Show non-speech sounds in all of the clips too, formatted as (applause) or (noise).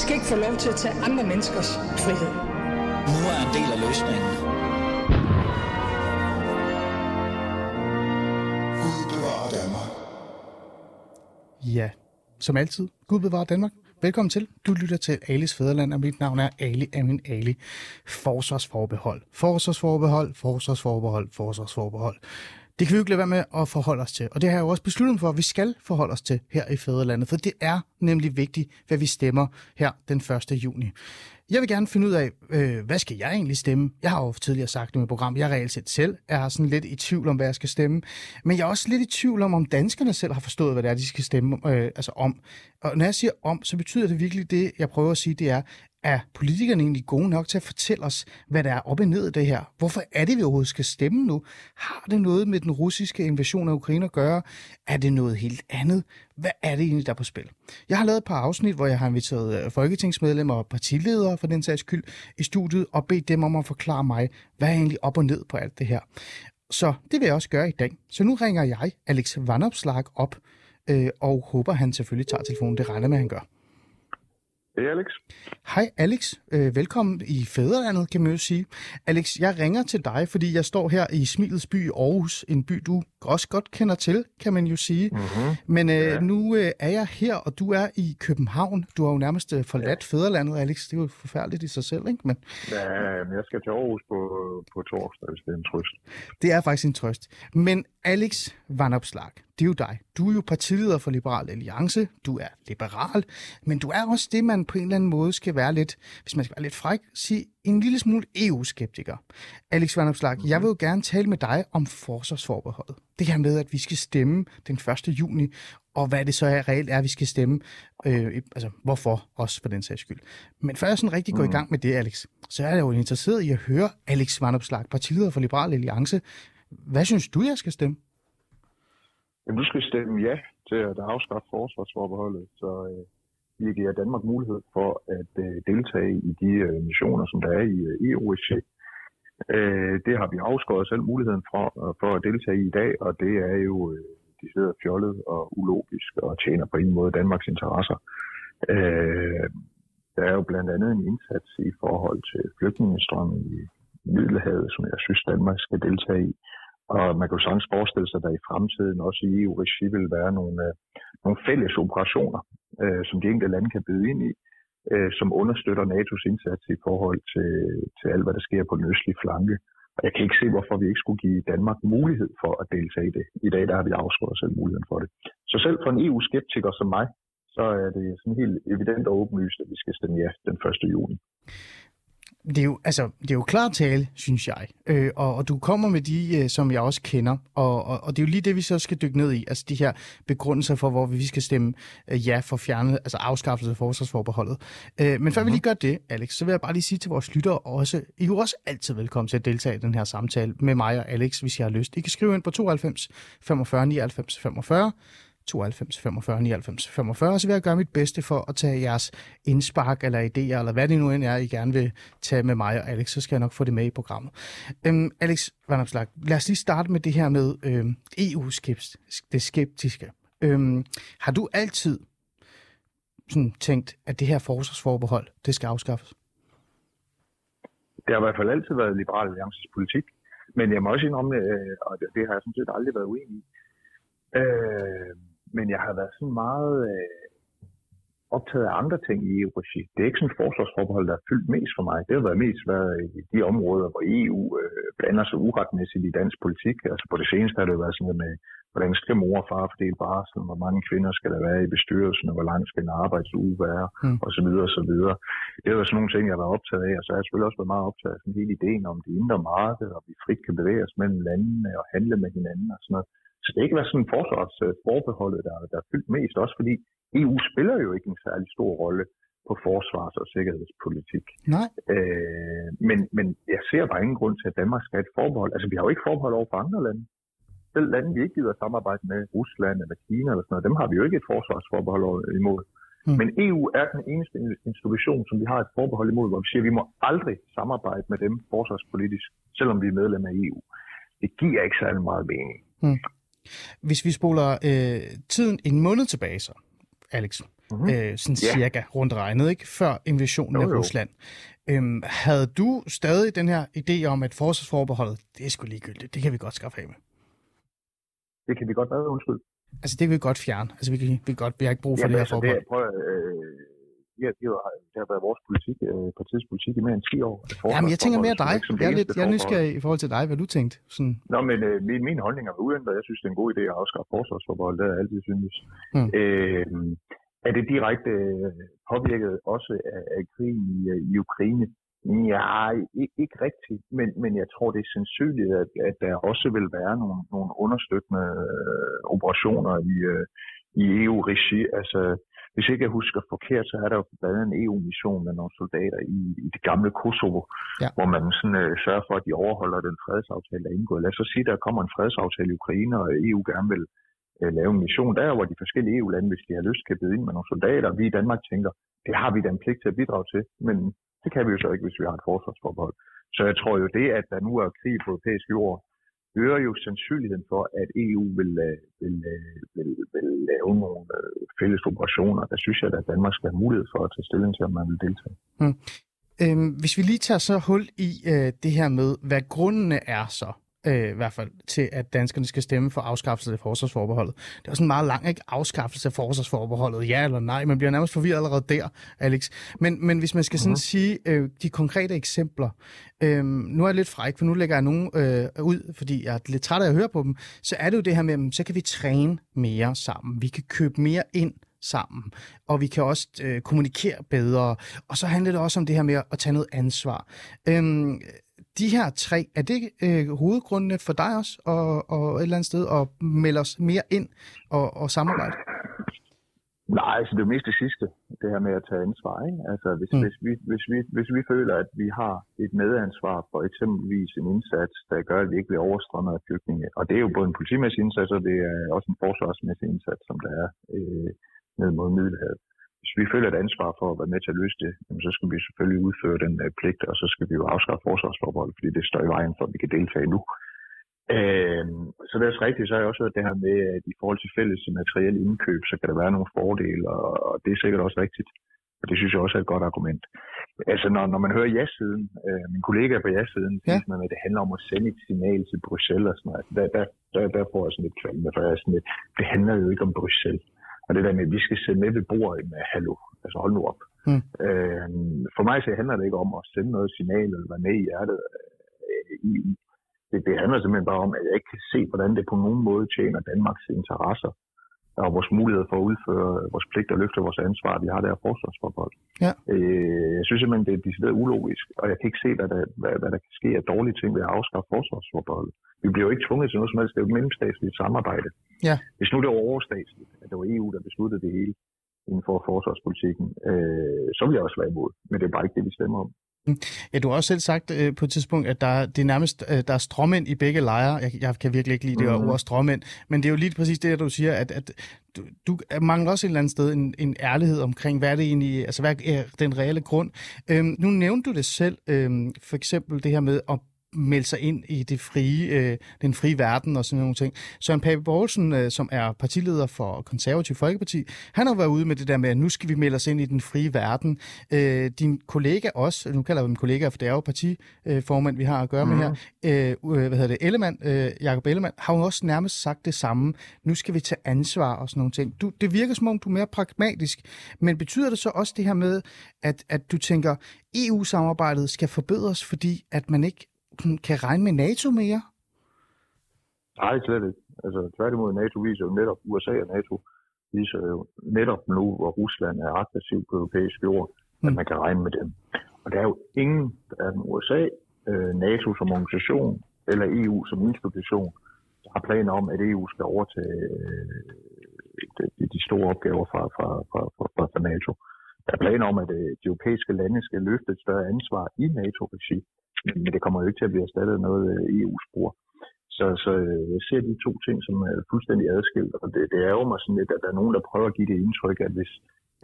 skal ikke få lov til at tage andre menneskers frihed. Nu er en del af løsningen. Ja, som altid. Gud bevarer Danmark. Velkommen til. Du lytter til Alis Fæderland, og mit navn er Ali Amin Ali. Forsvarsforbehold. Forsvarsforbehold, forsvarsforbehold, forsvarsforbehold. Det kan vi jo ikke lade være med at forholde os til. Og det har jeg jo også besluttet for, at vi skal forholde os til her i Fædrelandet, For det er nemlig vigtigt, hvad vi stemmer her den 1. juni. Jeg vil gerne finde ud af, øh, hvad skal jeg egentlig stemme? Jeg har jo tidligere sagt det med program, jeg reelt set selv er sådan lidt i tvivl om, hvad jeg skal stemme. Men jeg er også lidt i tvivl om, om danskerne selv har forstået, hvad det er, de skal stemme øh, altså om. Og når jeg siger om, så betyder det virkelig det, jeg prøver at sige, det er, er politikerne egentlig gode nok til at fortælle os, hvad der er op og ned i det her? Hvorfor er det, vi overhovedet skal stemme nu? Har det noget med den russiske invasion af Ukraine at gøre? Er det noget helt andet? Hvad er det egentlig, der er på spil? Jeg har lavet et par afsnit, hvor jeg har inviteret øh, folketingsmedlemmer og partiledere for den sags skyld i studiet og bedt dem om at forklare mig, hvad er egentlig op og ned på alt det her. Så det vil jeg også gøre i dag. Så nu ringer jeg Alex Vandopslag op øh, og håber, han selvfølgelig tager telefonen. Det regner med, at han gør. Hej Alex. Hej Alex, øh, velkommen i Fæderlandet, kan man jo sige. Alex, jeg ringer til dig, fordi jeg står her i Smilets by i Aarhus, en by, du også godt kender til, kan man jo sige. Mm-hmm. Men øh, ja. nu øh, er jeg her, og du er i København. Du har jo nærmest øh, forladt ja. Fæderlandet, Alex. Det er jo forfærdeligt i sig selv, ikke? Men... Ja, men jeg skal til Aarhus på, på torsdag, hvis det er en trøst. Det er faktisk en trøst. Men Alex Vandopslag, det er jo dig. Du er jo partileder for Liberal Alliance. Du er liberal, men du er også det, man på en eller anden måde skal være lidt, hvis man skal være lidt fræk, sige en lille smule EU-skeptiker. Alex Vandopslag, mm-hmm. jeg vil jo gerne tale med dig om forsvarsforbeholdet. Det her med, at vi skal stemme den 1. juni, og hvad det så er reelt er, vi skal stemme. Øh, altså, hvorfor også for den sags skyld. Men før jeg sådan rigtig går mm. i gang med det, Alex, så er jeg jo interesseret i at høre Alex Vandopslag, partileder for Liberal Alliance. Hvad synes du, jeg skal stemme? Jamen, du skal stemme ja til at afskaffe forsvarsforbeholdet, så øh, vi giver Danmark mulighed for at øh, deltage i de øh, missioner, som der er i øh, EU-regi. Øh, det har vi afskåret selv muligheden for, øh, for at deltage i i dag, og det er jo øh, de sidder fjollet og ulogisk og tjener på ingen måde Danmarks interesser. Øh, der er jo blandt andet en indsats i forhold til flygtningestrømmen i Middelhavet, som jeg synes, Danmark skal deltage i. Og man kan jo sagtens forestille sig, at der i fremtiden også i EU-regi vil være nogle, øh, nogle fælles operationer, øh, som de enkelte lande kan byde ind i, øh, som understøtter NATO's indsats i forhold til, til alt, hvad der sker på den østlige flanke. Og jeg kan ikke se, hvorfor vi ikke skulle give Danmark mulighed for at deltage i det. I dag der har vi afskåret selv muligheden for det. Så selv for en EU-skeptiker som mig, så er det sådan helt evident og åbenlyst, at vi skal stemme ja den 1. juni det er jo, altså, det er jo klart tale, synes jeg. Øh, og, og du kommer med de, øh, som jeg også kender, og, og, og det er jo lige det, vi så skal dykke ned i. Altså de her begrundelser for, hvor vi skal stemme øh, ja for fjernet, altså afskaffelse af forsvarsforbeholdet. Øh, men før mm-hmm. vi lige gør det, Alex, så vil jeg bare lige sige til vores lyttere også, I er jo også altid velkommen til at deltage i den her samtale med mig og Alex, hvis I har lyst. I kan skrive ind på 92 45 99 45 92 45 99 45, så vil jeg gøre mit bedste for at tage jeres indspark eller idéer, eller hvad det nu end er, I gerne vil tage med mig og Alex, så skal jeg nok få det med i programmet. Øhm, Alex Vandopslag, lad os lige starte med det her med øhm, EU-det skeptiske. Øhm, har du altid sådan tænkt, at det her forsvarsforbehold, det skal afskaffes? Det har i hvert fald altid været Liberal Alliances politik, men jeg må også indrømme, øh, og det har jeg sådan set aldrig været uenig i, øh, men jeg har været sådan meget øh, optaget af andre ting i EU-regi. Det er ikke sådan et forsvarsforbehold, der er fyldt mest for mig. Det har været mest været i de områder, hvor EU øh, blander sig uretmæssigt i dansk politik. Altså på det seneste har det været sådan noget med, hvordan skal mor og far fordele barsel, hvor mange kvinder skal der være i bestyrelsen, og hvor lang skal en arbejdsuge være, mm. og så videre, og så videre. Det er jo sådan nogle ting, jeg har været optaget af, og så har jeg selvfølgelig også været meget optaget af sådan hele ideen om det indre marked, og vi frit kan bevæge os mellem landene og handle med hinanden og sådan noget. Så det er ikke været sådan forsvarsforbeholdet, der, der er fyldt mest, også fordi EU spiller jo ikke en særlig stor rolle på forsvars- og sikkerhedspolitik. Nej. Øh, men, men jeg ser bare ingen grund til, at Danmark skal have et forbehold. Altså, vi har jo ikke forbehold over for andre lande. Selv lande, vi ikke gider samarbejde med, Rusland eller Kina eller sådan noget, dem har vi jo ikke et forsvarsforbehold imod. Mm. Men EU er den eneste institution, som vi har et forbehold imod, hvor vi siger, at vi må aldrig samarbejde med dem forsvarspolitisk, selvom vi er medlem af EU. Det giver ikke særlig meget mening. Mm. Hvis vi spoler øh, tiden en måned tilbage så, Alex, mm-hmm. øh, sådan yeah. cirka rundt regnet, ikke? før invasionen jo, af Rusland. Øhm, havde du stadig den her idé om, at forsvarsforbeholdet, det er sgu ligegyldigt, det kan vi godt skaffe af med? Det kan vi godt være, undskyld. Altså, det vil vi godt fjerne. Altså, vi kan, vi, kan godt, vi har ikke brug for ja, det her altså, forbehold. Det, prøv, øh, ja, det, har, det har været vores politik, øh, partiets politik i mere end 10 år. Jamen, jeg tænker mere dig. Jeg er, lidt, jeg er nysgerrig i forhold til dig, hvad du tænkte. Sådan. Nå, men øh, min, min holdning er uændret. Jeg synes, det er en god idé at afskaffe forsvarsforbehold. Det har jeg altid synes. Hmm. Øh, er det direkte øh, påvirket også af, af krigen i, øh, i Ukraine? Ja, ikke, ikke rigtigt, men, men jeg tror, det er sandsynligt, at, at der også vil være nogle, nogle understøttende øh, operationer i, øh, i EU-regi. Altså, hvis ikke jeg husker forkert, så er der jo blandt andet en EU-mission med nogle soldater i, i det gamle Kosovo, ja. hvor man sådan, øh, sørger for, at de overholder den fredsaftale, der er indgået. Lad os så sige, at der kommer en fredsaftale i Ukraine, og EU gerne vil øh, lave en mission der, hvor de forskellige EU-lande, hvis de har lyst, kan byde ind med nogle soldater. Vi i Danmark tænker, det har vi da en pligt til at bidrage til, men det kan vi jo så ikke, hvis vi har et forsvarsforbehold. Så jeg tror jo det, at der nu er krig på europæisk jord, øger jo sandsynligheden for, at EU vil, øh, vil, øh, vil, vil lave nogle øh, fælles operationer. Der synes jeg, at Danmark skal have mulighed for at tage stilling til, om man vil deltage. Hmm. Øhm, hvis vi lige tager så hul i øh, det her med, hvad grundene er så øh, i hvert fald til, at danskerne skal stemme for afskaffelse af forsvarsforbeholdet. Det er også en meget lang ikke? afskaffelse af forsvarsforbeholdet, ja eller nej. Man bliver nærmest forvirret allerede der, Alex. Men, men hvis man skal sådan uh-huh. sige øh, de konkrete eksempler, øh, nu er jeg lidt fræk, for nu lægger jeg nogen øh, ud, fordi jeg er lidt træt af at høre på dem, så er det jo det her med, så kan vi træne mere sammen. Vi kan købe mere ind sammen, og vi kan også øh, kommunikere bedre. Og så handler det også om det her med at tage noget ansvar. Øh, de her tre, er det øh, hovedgrundene for dig også, og, og et eller andet sted, at melde os mere ind og, og samarbejde? Nej, altså det er mest det sidste, det her med at tage ansvar. Ikke? Altså hvis, mm. hvis, vi, hvis, vi, hvis vi føler, at vi har et medansvar for eksempelvis en indsats, der gør, at vi ikke bliver overstrømmet af flygtninge, og det er jo både en politimæssig indsats, og det er også en forsvarsmæssig indsats, som der er øh, ned mod Middelhavet hvis vi føler et ansvar for at være med til at løse det, så skal vi selvfølgelig udføre den uh, pligt, og så skal vi jo afskaffe forsvarsforbeholdet, fordi det står i vejen for, at vi kan deltage nu. Øh, så det er også rigtigt, så har jeg også hørt det her med, at i forhold til fælles materielle indkøb, så kan der være nogle fordele, og det er sikkert også rigtigt. Og det synes jeg også er et godt argument. Altså, når, når man hører ja-siden, øh, min kollega på ja-siden, ja. siger man, at det handler om at sende et signal til Bruxelles og sådan noget. Der, der, der, der får jeg sådan lidt kvalme, for jeg sådan lidt, det handler jo ikke om Bruxelles. Og det der med, at vi skal sætte med ved bordet med hallo, altså hold nu op. Mm. Øh, for mig så handler det ikke om at sende noget signal eller være med i hjertet øh, i EU. Det, det handler simpelthen bare om, at jeg ikke kan se, hvordan det på nogen måde tjener Danmarks interesser og vores mulighed for at udføre vores pligt og løfte vores ansvar, vi har der forsvarsforhold. Ja. Øh, jeg synes simpelthen, det er decideret ulogisk, og jeg kan ikke se, hvad der, hvad, hvad der kan ske af dårlige ting ved at afskaffe forsvarsforbeholdet. Vi bliver jo ikke tvunget til noget som helst. Det er jo et mellemstatsligt samarbejde. Ja. Hvis nu det var overstatsligt, at det var EU, der besluttede det hele inden for forsvarspolitikken, øh, så vil jeg også være imod. Men det er bare ikke det, vi stemmer om. Ja, du har også selv sagt øh, på et tidspunkt, at der, det er nærmest øh, der er stråmænd i begge lejre. Jeg, jeg kan virkelig ikke lide det mm-hmm. ord stråmænd, men det er jo lige præcis det, du siger, at, at du, du mangler også et eller andet sted en, en ærlighed omkring, hvad er det egentlig, altså hvad er den reelle grund. Øhm, nu nævnte du det selv, øhm, for eksempel det her med at melde sig ind i det frie, øh, den frie verden og sådan nogle ting. Søren Pape Poulsen, øh, som er partileder for Konservativ Folkeparti, han har været ude med det der med, at nu skal vi melde os ind i den frie verden. Øh, din kollega også, nu kalder vi dem kollegaer, for det er jo partiformand, vi har at gøre mm. med her, mhm. øh, hvad hedder det, Ellemann, øh, Jacob Ellemann, har jo også nærmest sagt det samme. Nu skal vi tage ansvar og sådan nogle ting. Du, det virker som om, du er mere pragmatisk, men betyder det så også det her med, at, at du tænker, EU-samarbejdet skal forbedres, fordi at man ikke kan regne med NATO mere? Nej, slet ikke. Altså, tværtimod, NATO viser jo netop, USA og NATO viser jo netop nu, hvor Rusland er aggressiv på europæisk jord, mm. at man kan regne med dem. Og der er jo ingen af USA, øh, NATO som organisation, eller EU som institution, der har planer om, at EU skal overtage øh, de, de store opgaver fra, fra, fra, fra, fra NATO. Der er planer om, at øh, de europæiske lande skal løfte et større ansvar i NATO-regi men det kommer jo ikke til at blive erstattet af noget øh, EU-spor. Så, så øh, jeg ser de to ting som er fuldstændig adskilt, og det, det er jo mig sådan lidt, at der er nogen, der prøver at give det indtryk, at hvis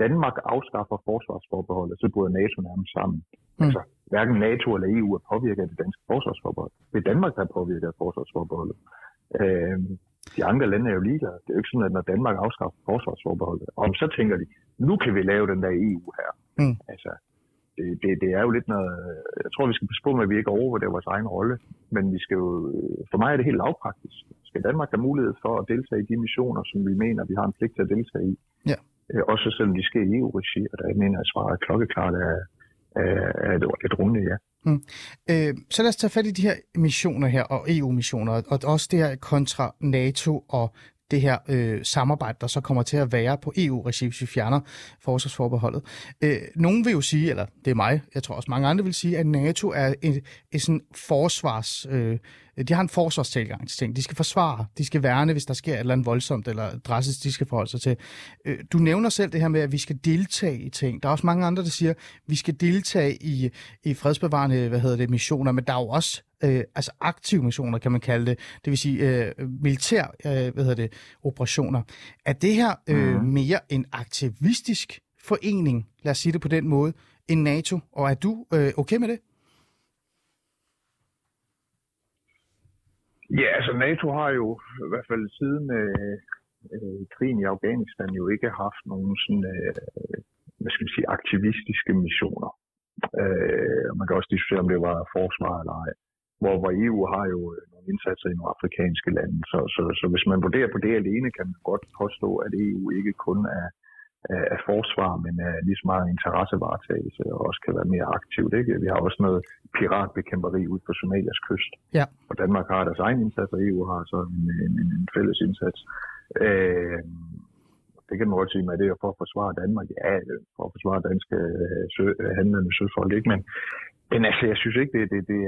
Danmark afskaffer forsvarsforbeholdet, så bryder NATO nærmest sammen. Mm. Altså, hverken NATO eller EU er påvirket af det danske forsvarsforbehold. Det er Danmark, der er påvirket af forsvarsforbeholdet. Øh, De andre lande er jo ligeglade. Det er jo ikke sådan, at når Danmark afskaffer forsvarsforbeholdet, om så tænker de, nu kan vi lave den der EU her. Mm. Altså, det, det, det er jo lidt noget... Jeg tror, vi skal passe på med, at vi ikke overvurderer vores egen rolle. Men vi skal jo... For mig er det helt lavpraktisk. Skal Danmark have mulighed for at deltage i de missioner, som vi mener, vi har en pligt til at deltage i? Ja. Øh, også selvom de sker i EU-regi, og der mener jeg, svaret er klokkeklart af, af et, et runde ja. Mm. Øh, så lad os tage fat i de her missioner her, og EU-missioner, og også det her kontra NATO og det her øh, samarbejde, der så kommer til at være på EU-regi, hvis vi fjerner forsvarsforbeholdet. Øh, nogen vil jo sige, eller det er mig, jeg tror også mange andre vil sige, at NATO er en, en sådan forsvars... Øh, de har en forsvarstilgang til ting. De skal forsvare, de skal værne, hvis der sker et eller andet voldsomt eller drastisk, de skal forholde sig til. Øh, du nævner selv det her med, at vi skal deltage i ting. Der er også mange andre, der siger, at vi skal deltage i, i fredsbevarende hvad hedder det, missioner, men der er jo også øh, altså aktive missioner, kan man kalde det. Det vil sige øh, militær øh, hvad hedder det, operationer. Er det her øh, mm. mere en aktivistisk forening, lad os sige det på den måde, end NATO? Og er du øh, okay med det? Ja, altså NATO har jo i hvert fald siden øh, øh, krigen i Afghanistan jo ikke haft nogen sådan, øh, hvad skal man sige, aktivistiske missioner. Øh, man kan også diskutere, om det var forsvar eller ej. Hvor, hvor EU har jo øh, nogle indsatser i nogle afrikanske lande. Så, så, så hvis man vurderer på det alene, kan man godt påstå, at EU ikke kun er, af forsvar, men af lige så meget interessevaretagelse og også kan være mere aktivt. Ikke? Vi har også noget piratbekæmperi ud på Somalias kyst. Ja. Og Danmark har deres egen indsats, og EU har så en, en, en fælles indsats. Øh, det kan man godt sige, at det er for at forsvare Danmark. Ja, for at forsvare danske øh, sø, handlende søfolk, ikke? Men, men altså, jeg synes ikke, det, det, det,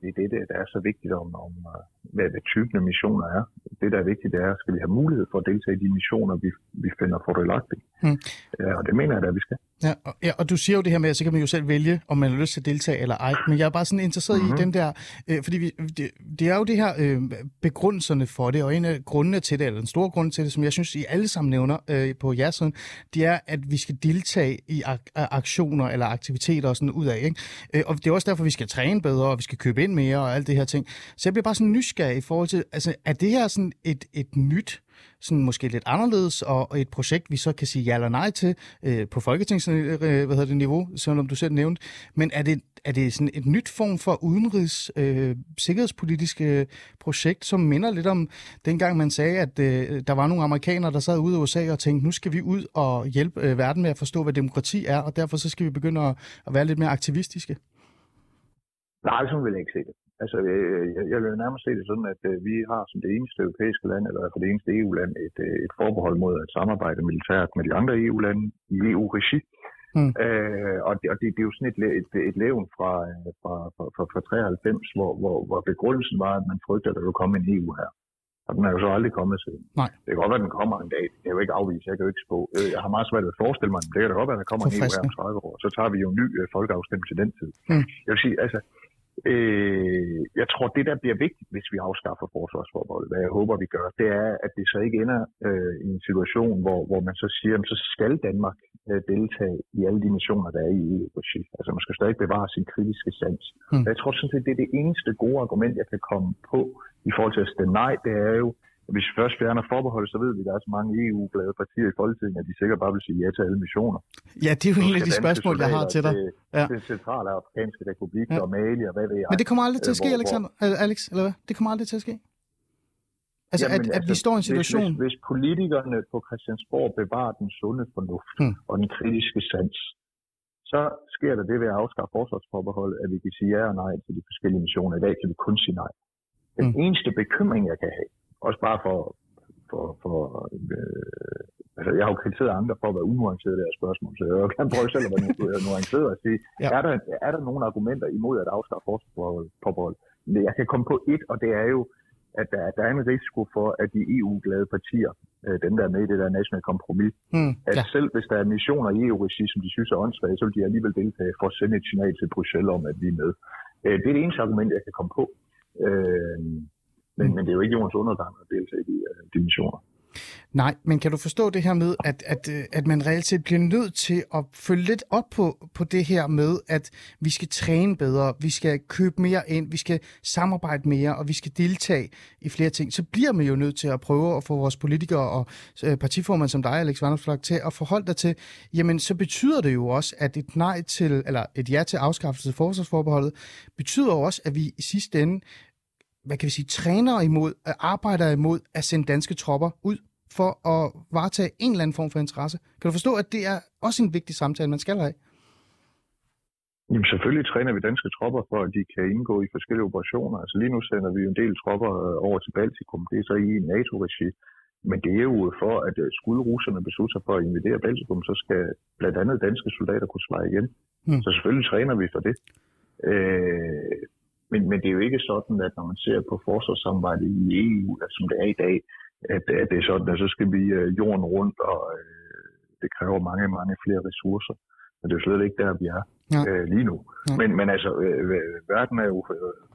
det er det, der er så vigtigt om, om øh, hvad, hvad typen af missioner er. Det, der er vigtigt, det er, skal vi have mulighed for at deltage i de missioner, vi, vi finder fordelagtigt. Hmm. Ja, og det mener jeg, at vi skal. Ja og, ja, og du siger jo det her med, at så kan man jo selv vælge, om man har lyst til at deltage eller ej. Men jeg er bare sådan interesseret mm-hmm. i den der, øh, fordi vi, det, det er jo det her øh, begrundelserne for det, og en af grundene til det, eller den store grund til det, som jeg synes, I alle sammen nævner øh, på jeres side, det er, at vi skal deltage i ak- aktioner eller aktiviteter og sådan ud af. Ikke? Øh, og det er også derfor, vi skal træne bedre, og vi skal købe ind mere og alt det her ting. Så jeg bliver bare sådan nysgerrig i forhold til, altså er det her sådan et, et nyt sådan måske lidt anderledes, og et projekt, vi så kan sige ja eller nej til øh, på folketings øh, hvad hedder det, niveau, som du selv nævnte. Men er det, er det sådan et nyt form for udenrigs øh, sikkerhedspolitiske øh, projekt, som minder lidt om dengang man sagde, at øh, der var nogle amerikanere, der sad ude i USA og tænkte, nu skal vi ud og hjælpe øh, verden med at forstå, hvad demokrati er, og derfor så skal vi begynde at, at være lidt mere aktivistiske? Nej, sådan vil jeg ikke se det. Altså, øh, jeg, jeg vil nærmest se det sådan, at øh, vi har som det eneste europæiske land, eller for det eneste EU-land, et, øh, et forbehold mod at samarbejde militært med de andre EU-lande i EU-regi. Mm. Øh, og det, og det, det er jo sådan et, et, et levn fra, fra, fra, fra, fra 93, hvor, hvor, hvor begrundelsen var, at man frygter, at der vil komme en EU her. Og den er jo så aldrig kommet siden. Nej. Det kan godt være, at den kommer en dag. Det er jo ikke afvist. Jeg kan jo ikke spå. Jeg har meget svært ved at forestille mig, det kan da godt være, at der kommer en EU her om 30 år. Så tager vi jo en ny folkeafstemning til den tid. Mm. Jeg vil sige, altså, Øh, jeg tror, det der bliver vigtigt, hvis vi afskaffer forsvarsforbeholdet, hvad jeg håber, vi gør, det er, at det så ikke ender øh, i en situation, hvor, hvor man så siger, at så skal Danmark øh, deltage i alle de missioner, der er i EU-regi. Altså man skal stadig bevare sin kritiske sans. Mm. Jeg tror sådan set, det er det eneste gode argument, jeg kan komme på i forhold til at stemme nej, det er jo, hvis vi først fjerner forbehold, så ved vi, at der er så mange EU-glade partier i Folketinget, at de sikkert bare vil sige ja til alle missioner. Ja, det er jo en af de spørgsmål, jeg har til dig. Til, ja. til Centrale Afrikanske Republik ja. og Mali og hvad ved jeg. Men det kommer aldrig til at ske, hvor, Alexander. Alex, eller hvad? Det kommer aldrig til at ske. Altså, Jamen, at, at altså, vi står i en situation... Hvis, hvis, hvis politikerne på Christiansborg bevarer den sunde fornuft hmm. og den kritiske sans, så sker der det ved at afskaffe forsvarsforbeholdet, at vi kan sige ja og nej til de forskellige missioner. I dag kan vi kun sige nej. Den hmm. eneste bekymring, jeg kan have, også bare for, for, for øh, altså jeg har jo kritiseret andre for at være unuanceret i det her spørgsmål, så jeg kan prøve selv at være nuanceret og sige, ja. er, der, er der nogle argumenter imod at afskaffe forsvarsforbehold? Jeg kan komme på et, og det er jo, at der, der er en risiko for, at de EU-glade partier, øh, dem der er med i det der nationale kompromis, mm, at ja. selv hvis der er missioner i EU-regi, som de synes er åndssvage, så vil de alligevel deltage for at sende et signal til Bruxelles om, at vi er med. Øh, det er det eneste argument, jeg kan komme på. Øh, men, mm. men det er jo ikke jordens undergang at deltage i de uh, dimensioner. Nej, men kan du forstå det her med, at, at, øh, at man reelt set bliver nødt til at følge lidt op på, på det her med, at vi skal træne bedre, vi skal købe mere ind, vi skal samarbejde mere, og vi skal deltage i flere ting, så bliver man jo nødt til at prøve at få vores politikere og øh, partiformand som dig, Alex Vandersflag, til at forholde dig til, jamen så betyder det jo også, at et nej til, eller et ja til afskaffelse af forsvarsforbeholdet, betyder jo også, at vi i sidste ende hvad kan vi sige, træner imod, arbejder imod at sende danske tropper ud for at varetage en eller anden form for interesse. Kan du forstå, at det er også en vigtig samtale, man skal have? Jamen selvfølgelig træner vi danske tropper for, at de kan indgå i forskellige operationer. Altså lige nu sender vi en del tropper øh, over til Baltikum. Det er så i NATO-regi. Men det er jo for, at øh, skulle russerne beslutte sig for at invadere Baltikum, så skal blandt andet danske soldater kunne svare igen. Mm. Så selvfølgelig træner vi for det. Øh, men, men det er jo ikke sådan, at når man ser på forsvarssamarbejdet i EU, altså, som det er i dag, at, at det er sådan, at så skal vi øh, jorden rundt, og øh, det kræver mange, mange flere ressourcer. Men det er jo slet ikke der, vi er ja. øh, lige nu. Ja. Men, men altså, øh, verden er jo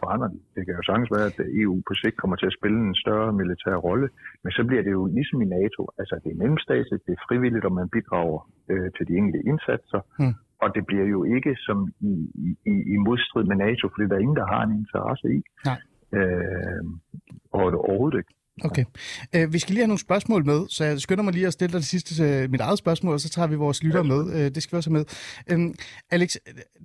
foranderlig. Det kan jo sagtens være, at EU på sigt kommer til at spille en større militær rolle, men så bliver det jo ligesom i NATO. Altså, det er mellemstatsligt, det er frivilligt, og man bidrager øh, til de enkelte indsatser. Mm. Og det bliver jo ikke som i, i, i modstrid med NATO, fordi der er ingen, der har en interesse i. Nej. Øh, og overhovedet ikke. Okay. Uh, vi skal lige have nogle spørgsmål med, så jeg skynder mig lige at stille dig det sidste, uh, mit eget spørgsmål, og så tager vi vores lytter med. Uh, det skal vi også have med. Uh, Alex,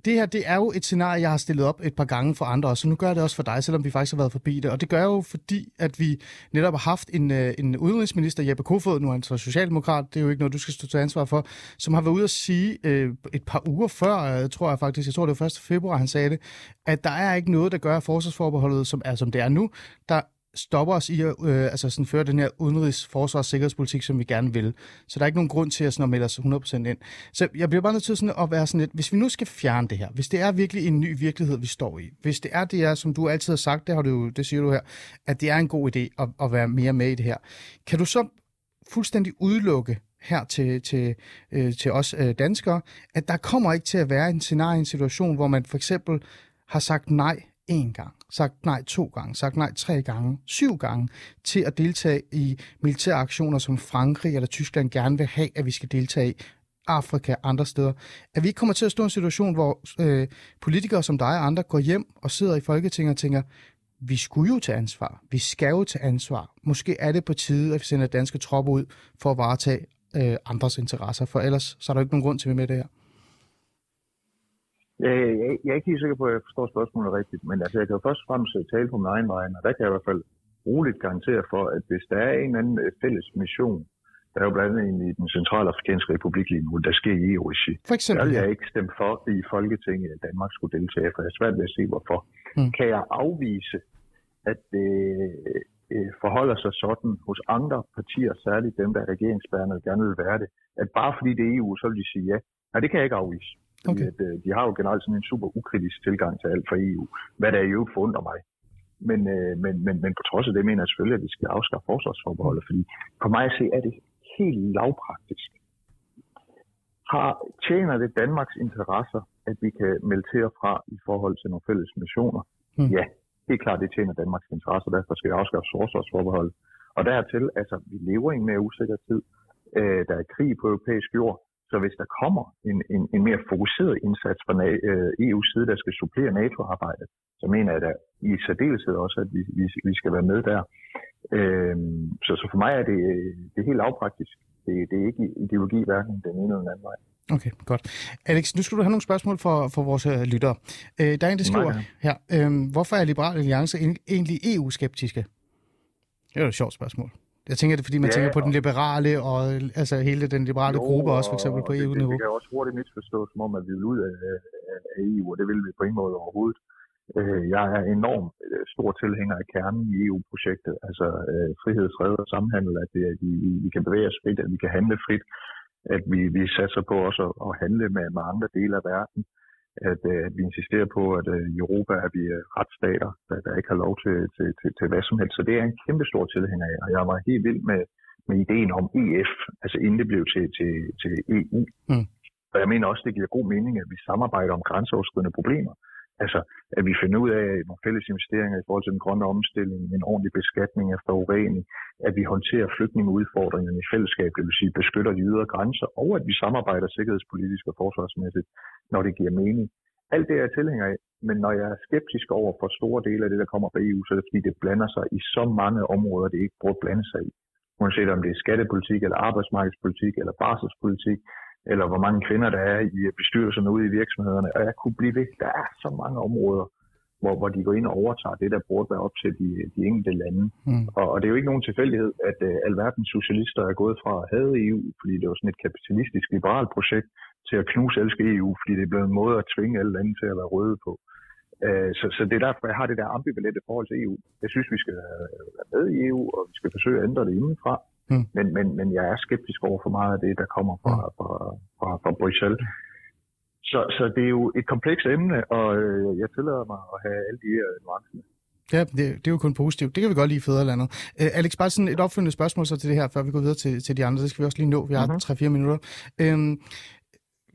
det her det er jo et scenarie, jeg har stillet op et par gange for andre så nu gør jeg det også for dig, selvom vi faktisk har været forbi det. Og det gør jeg jo, fordi at vi netop har haft en, uh, en udenrigsminister, Jeppe Kofod, nu er han så socialdemokrat, det er jo ikke noget, du skal stå til ansvar for, som har været ude at sige uh, et par uger før, uh, tror jeg faktisk, jeg tror det var 1. februar, han sagde det, at der er ikke noget, der gør forsvarsforbeholdet, som er som det er nu. Der stopper os i at øh, altså sådan føre den her udenrigs-, forsvars- og sikkerhedspolitik, som vi gerne vil. Så der er ikke nogen grund til at, sådan, at melde os 100% ind. Så jeg bliver bare nødt til sådan at være sådan lidt, hvis vi nu skal fjerne det her, hvis det er virkelig en ny virkelighed, vi står i, hvis det er det er, som du altid har sagt, det, har du, det siger du her, at det er en god idé at, at være mere med i det her, kan du så fuldstændig udelukke her til, til, øh, til os øh, danskere, at der kommer ikke til at være en scenarie, en situation, hvor man for eksempel har sagt nej én gang, sagt nej to gange, sagt nej tre gange, syv gange til at deltage i militære aktioner, som Frankrig eller Tyskland gerne vil have, at vi skal deltage i. Afrika, andre steder. At vi ikke kommer til at stå i en situation, hvor øh, politikere som dig og andre går hjem og sidder i Folketinget og tænker, vi skulle jo tage ansvar. Vi skal jo tage ansvar. Måske er det på tide, at vi sender danske tropper ud for at varetage øh, andres interesser, for ellers så er der ikke nogen grund til, at vi med det her. Jeg, jeg, jeg er ikke helt sikker på, at jeg forstår spørgsmålet rigtigt, men altså, jeg kan jo først og fremmest øh, tale på min egen vej, og der kan jeg i hvert fald roligt garantere for, at hvis der er en anden øh, fælles mission, der er jo blandt andet i den centrale afrikanske republik lige nu, der sker i EU-regi. Der vil jeg ikke stemme for i Folketinget, at Danmark skulle deltage, for jeg er svært ved at se, hvorfor. Mm. Kan jeg afvise, at det øh, forholder sig sådan hos andre partier, særligt dem, der er regeringsbærende gerne vil være det, at bare fordi det er EU, så vil de sige ja. Nej, det kan jeg ikke afvise. Okay. At, øh, de har jo generelt sådan en super ukritisk tilgang til alt fra EU, hvad der er jo forundrer mig. Men, øh, men, men, men på trods af det mener jeg selvfølgelig, at vi skal afskaffe forsvarsforbeholdet, fordi for mig at se er det helt lavpraktisk. Har, tjener det Danmarks interesser, at vi kan melde til og fra i forhold til nogle fælles missioner? Hmm. Ja, det er klart, det tjener Danmarks interesser, derfor skal vi afskaffe forsvarsforbeholdet. Og dertil, altså, vi lever i en mere usikker tid. Øh, der er krig på europæisk jord. Så hvis der kommer en, en, en mere fokuseret indsats fra EU's øh, e side, der skal supplere NATO-arbejdet, så mener jeg da i særdeleshed også, at vi, vi, vi skal være med der. Øhm, så, så for mig er det, det er helt lavpraktisk. Det, det er ikke ideologi hverken den ene eller den anden vej. Okay, godt. Alex, nu skal du have nogle spørgsmål for, for vores uh, lyttere. Uh, der er en, der skriver her, uh, hvorfor er Liberale Alliance egentlig EU-skeptiske? Det er et sjovt spørgsmål. Jeg tænker, det er, fordi man ja, tænker på den liberale og altså hele den liberale jo, gruppe også, for eksempel på EU-niveau. Det, det kan også hurtigt misforstås, som om, at vi vil ud af, af EU, og det vil vi på ingen måde overhovedet. Øh, jeg er enormt øh, stor tilhænger af kernen i EU-projektet, altså øh, frihed, fred og samhandel, at, det, at vi, vi kan bevæge os frit, at vi kan handle frit, at vi, vi satser på også at, at handle med, med andre dele af verden, øh, at vi insisterer på, at øh, i Europa er vi øh, retsstater, der, der ikke har lov til, til, til, til hvad som helst. Så det er en kæmpe stor tilhænger af, og jeg var helt vild med, med ideen om EF, altså inden det blev til, til, til EU. Mm. Og jeg mener også, det giver god mening, at vi samarbejder om grænseoverskridende problemer. Altså, at vi finder ud af nogle fælles investeringer i forhold til den grønne omstilling, en ordentlig beskatning af forurening, at vi håndterer flygtningeudfordringerne i fællesskab, det vil sige beskytter de ydre grænser, og at vi samarbejder sikkerhedspolitisk og forsvarsmæssigt, når det giver mening. Alt det er jeg tilhænger af, men når jeg er skeptisk over for store dele af det, der kommer fra EU, så er det fordi, det blander sig i så mange områder, det ikke burde blande sig i. Uanset om det er skattepolitik, eller arbejdsmarkedspolitik, eller barselspolitik, eller hvor mange kvinder der er i bestyrelserne ude i virksomhederne. Og jeg kunne blive ved. Der er så mange områder, hvor, hvor de går ind og overtager det, der burde være op til de, de enkelte lande. Mm. Og, og det er jo ikke nogen tilfældighed, at uh, alverdens socialister er gået fra at have EU, fordi det var sådan et kapitalistisk liberalt projekt, til at knuse elske EU, fordi det er blevet en måde at tvinge alle lande til at være røde på. Uh, så, så det er derfor, jeg har det der ambivalente forhold til EU. Jeg synes, vi skal være med i EU, og vi skal forsøge at ændre det indenfra. Mm. Men, men, men jeg er skeptisk over for meget af det, der kommer fra, mm. fra, fra, fra Bruxelles. Så, så det er jo et komplekst emne, og øh, jeg tillader mig at have alle de her nuancer. Ja, det, det er jo kun positivt. Det kan vi godt lide i Fæderlandet. Uh, Alex, bare sådan et opfølgende spørgsmål så til det her, før vi går videre til, til de andre. Det skal vi også lige nå. Vi har mm-hmm. 3-4 minutter. Uh,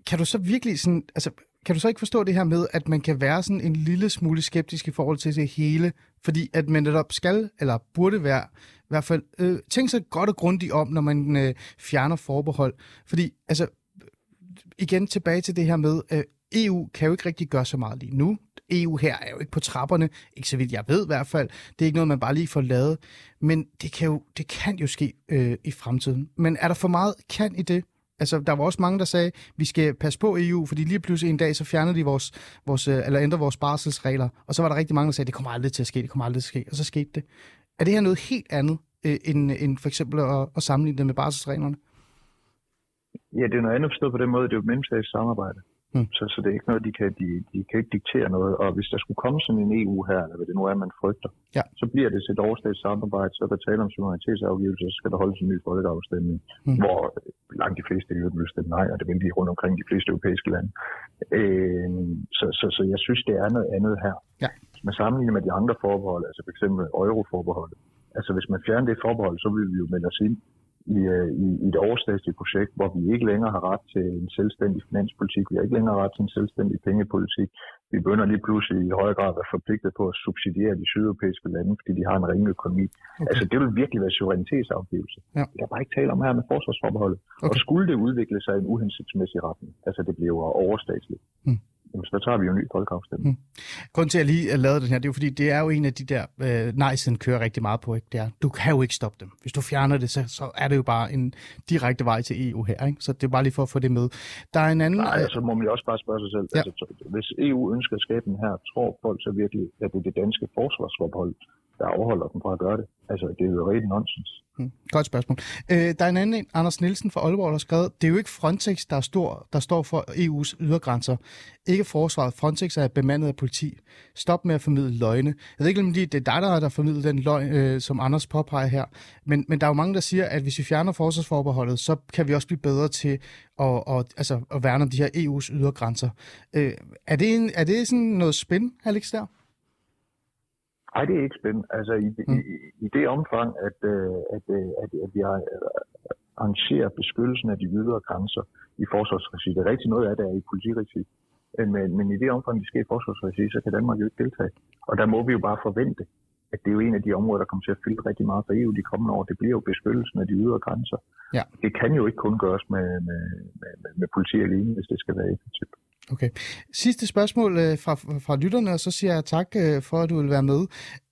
kan du så virkelig sådan, altså, kan du så ikke forstå det her med, at man kan være sådan en lille smule skeptisk i forhold til det hele, fordi at man netop skal, eller burde være, i hvert fald øh, tænke sig godt og grundigt om, når man øh, fjerner forbehold. Fordi, altså, igen tilbage til det her med, øh, EU kan jo ikke rigtig gøre så meget lige nu. EU her er jo ikke på trapperne, ikke så vidt jeg ved i hvert fald. Det er ikke noget, man bare lige får lavet. Men det kan jo, det kan jo ske øh, i fremtiden. Men er der for meget kan i det? Altså, der var også mange, der sagde, vi skal passe på EU, fordi lige pludselig en dag, så fjerner de vores, vores øh, eller ændrer vores barselsregler. Og så var der rigtig mange, der sagde, det kommer aldrig til at ske, det kommer aldrig til at ske. Og så skete det. Er det her noget helt andet, øh, end, end for eksempel at, at sammenligne det med barselsreglerne? Ja, det er noget andet forstået på den måde, det er jo et mellemstatsligt samarbejde. Mm. Så, så det er ikke noget, de kan, de, de kan ikke diktere noget. Og hvis der skulle komme sådan en EU her, eller hvad det nu er, man frygter, ja. så bliver det et overstatsligt samarbejde, så der tale om suverænitetsafgivelse, så skal der holdes en ny folkeafstemning, mm. hvor langt de fleste i øvrigt vil stemme nej, og det vil de rundt omkring de fleste europæiske lande. Øh, så, så, så jeg synes, det er noget andet her. Ja. Hvis man sammenligner med de andre forbehold, altså f.eks. euroforbeholdet, altså hvis man fjerner det forbehold, så vil vi jo melde os ind i, øh, i, i et overstatsligt projekt, hvor vi ikke længere har ret til en selvstændig finanspolitik, vi har ikke længere ret til en selvstændig pengepolitik. Vi begynder lige pludselig i højere grad at være forpligtet på at subsidiere de sydeuropæiske lande, fordi de har en ringe økonomi. Okay. Altså det vil virkelig være suverænitetsafgivelse. Ja. Jeg kan bare ikke tale om her med forsvarsforbeholdet. Okay. Og skulle det udvikle sig i en uhensigtsmæssig retning, altså det bliver overstatsligt, mm jamen, så tager vi jo en ny folkeafstemning. Mm. Grunden til, at jeg lige lavede den her, det er jo fordi, det er jo en af de der, øh, nej-siden kører rigtig meget på, ikke? Det er, du kan jo ikke stoppe dem. Hvis du fjerner det, så, så er det jo bare en direkte vej til EU her, ikke? Så det er bare lige for at få det med. Der er en anden... Nej, altså må man jo også bare spørge sig selv. Ja. Altså, hvis EU ønsker at skabe den her, tror folk så virkelig, at det er det danske forsvarsforbehold, der afholder dem fra at gøre det. Altså, det er jo rent nonsens. Hmm. Godt spørgsmål. Øh, der er en anden en, Anders Nielsen fra Aalborg, der har skrevet, det er jo ikke Frontex, der, er stor, der står for EU's ydergrænser. Ikke forsvaret. Frontex er bemandet af politi. Stop med at formidle løgne. Jeg ved ikke, om det er dig, der har formidlet den løgn, øh, som Anders påpeger her. Men, men der er jo mange, der siger, at hvis vi fjerner forsvarsforbeholdet, så kan vi også blive bedre til at, at, altså, at værne om de her EU's ydergrænser. Øh, er, det en, er det sådan noget spin, Alex, der? Nej, det er ikke spændende. Altså i, mm. i, i det omfang, at, øh, at, øh, at, at vi øh, arrangerer beskyttelsen af de ydre grænser i forsvarsregi. Det er rigtig noget af det er i politiregi. Men, men i det omfang, det sker i forsvarsregi, så kan Danmark jo ikke deltage. Og der må vi jo bare forvente, at det er jo en af de områder, der kommer til at fylde rigtig meget for EU de kommende år. Det bliver jo beskyttelsen af de ydre grænser. Ja. Det kan jo ikke kun gøres med, med, med, med politi alene, hvis det skal være effektivt. Okay. Sidste spørgsmål øh, fra, fra lytterne, og så siger jeg tak øh, for, at du vil være med.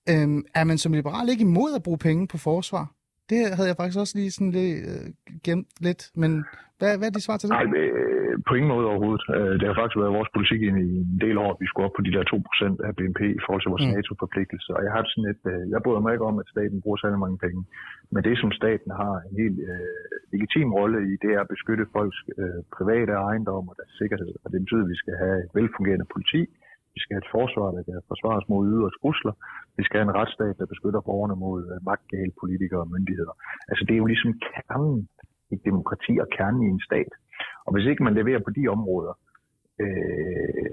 Øhm, er man som liberal ikke imod at bruge penge på forsvar? Det havde jeg faktisk også lige sådan lidt øh, gemt lidt, men hvad, hvad er de svar til det? Nej, øh, på ingen måde overhovedet. Øh, det har faktisk været vores politik i en del år, at vi skulle op på de der 2% af BNP i forhold til vores mm. NATO-forpligtelse. Og jeg har sådan et, øh, jeg bryder mig ikke om, at staten bruger særlig mange penge. Men det, som staten har en helt øh, legitim rolle i, det er at beskytte folks øh, private ejendom og deres sikkerhed. Og det betyder, at vi skal have et velfungerende politi, vi skal have et forsvar, der kan forsvares mod ydre trusler. Vi skal have en retsstat, der beskytter borgerne mod øh, magtgale politikere og myndigheder. Altså det er jo ligesom kernen i et demokrati og kernen i en stat. Og hvis ikke man leverer på de områder, øh,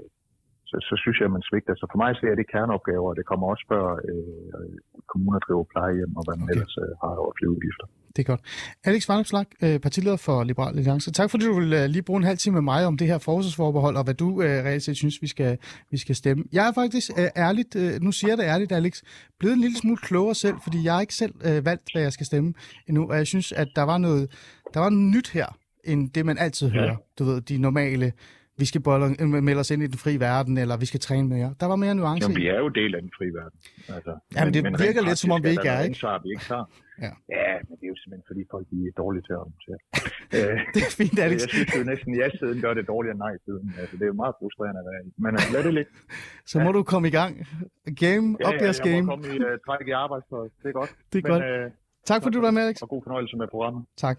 så, så synes jeg, at man svigter. Så for mig ser jeg det kerneopgaver, og det kommer også før øh, kommuner driver plejehjem og hvad man okay. ellers øh, har over flere udgifter. Det er godt. Alex Vanopslag, øh, partileder for Liberal Alliance. Tak fordi du vil øh, lige bruge en halv time med mig om det her forsvarsforbehold, og hvad du øh, reelt set synes, vi skal, vi skal stemme. Jeg er faktisk øh, ærligt, øh, nu siger jeg det ærligt, Alex, blevet en lille smule klogere selv, fordi jeg har ikke selv øh, valgt, hvad jeg skal stemme endnu, og jeg synes, at der var noget, der var noget nyt her, end det man altid hører. Ja. Du ved, de normale vi skal bolle, melde os ind i den frie verden, eller vi skal træne mere. Der var mere nuance Jamen, vi er jo del af den frie verden. Altså, ja, men, det men virker lidt, som om vi ikke er, ikke? Ansvar, vi ikke tager. Ja. ja, men det er jo simpelthen, fordi folk de er dårlige til at argumentere. (laughs) det er fint, Alex. Jeg synes jo næsten, ja-siden gør det dårligere end nej-siden. Altså, det er jo meget frustrerende at være i. Men uh, lad det lidt. Så må ja. du komme i gang. Game, ja, op ja, jeg game. må komme i uh, træk i arbejdstøj. Det er godt. Det er men, godt. Uh, tak fordi du var med, Alex. Og god fornøjelse med programmet. Tak.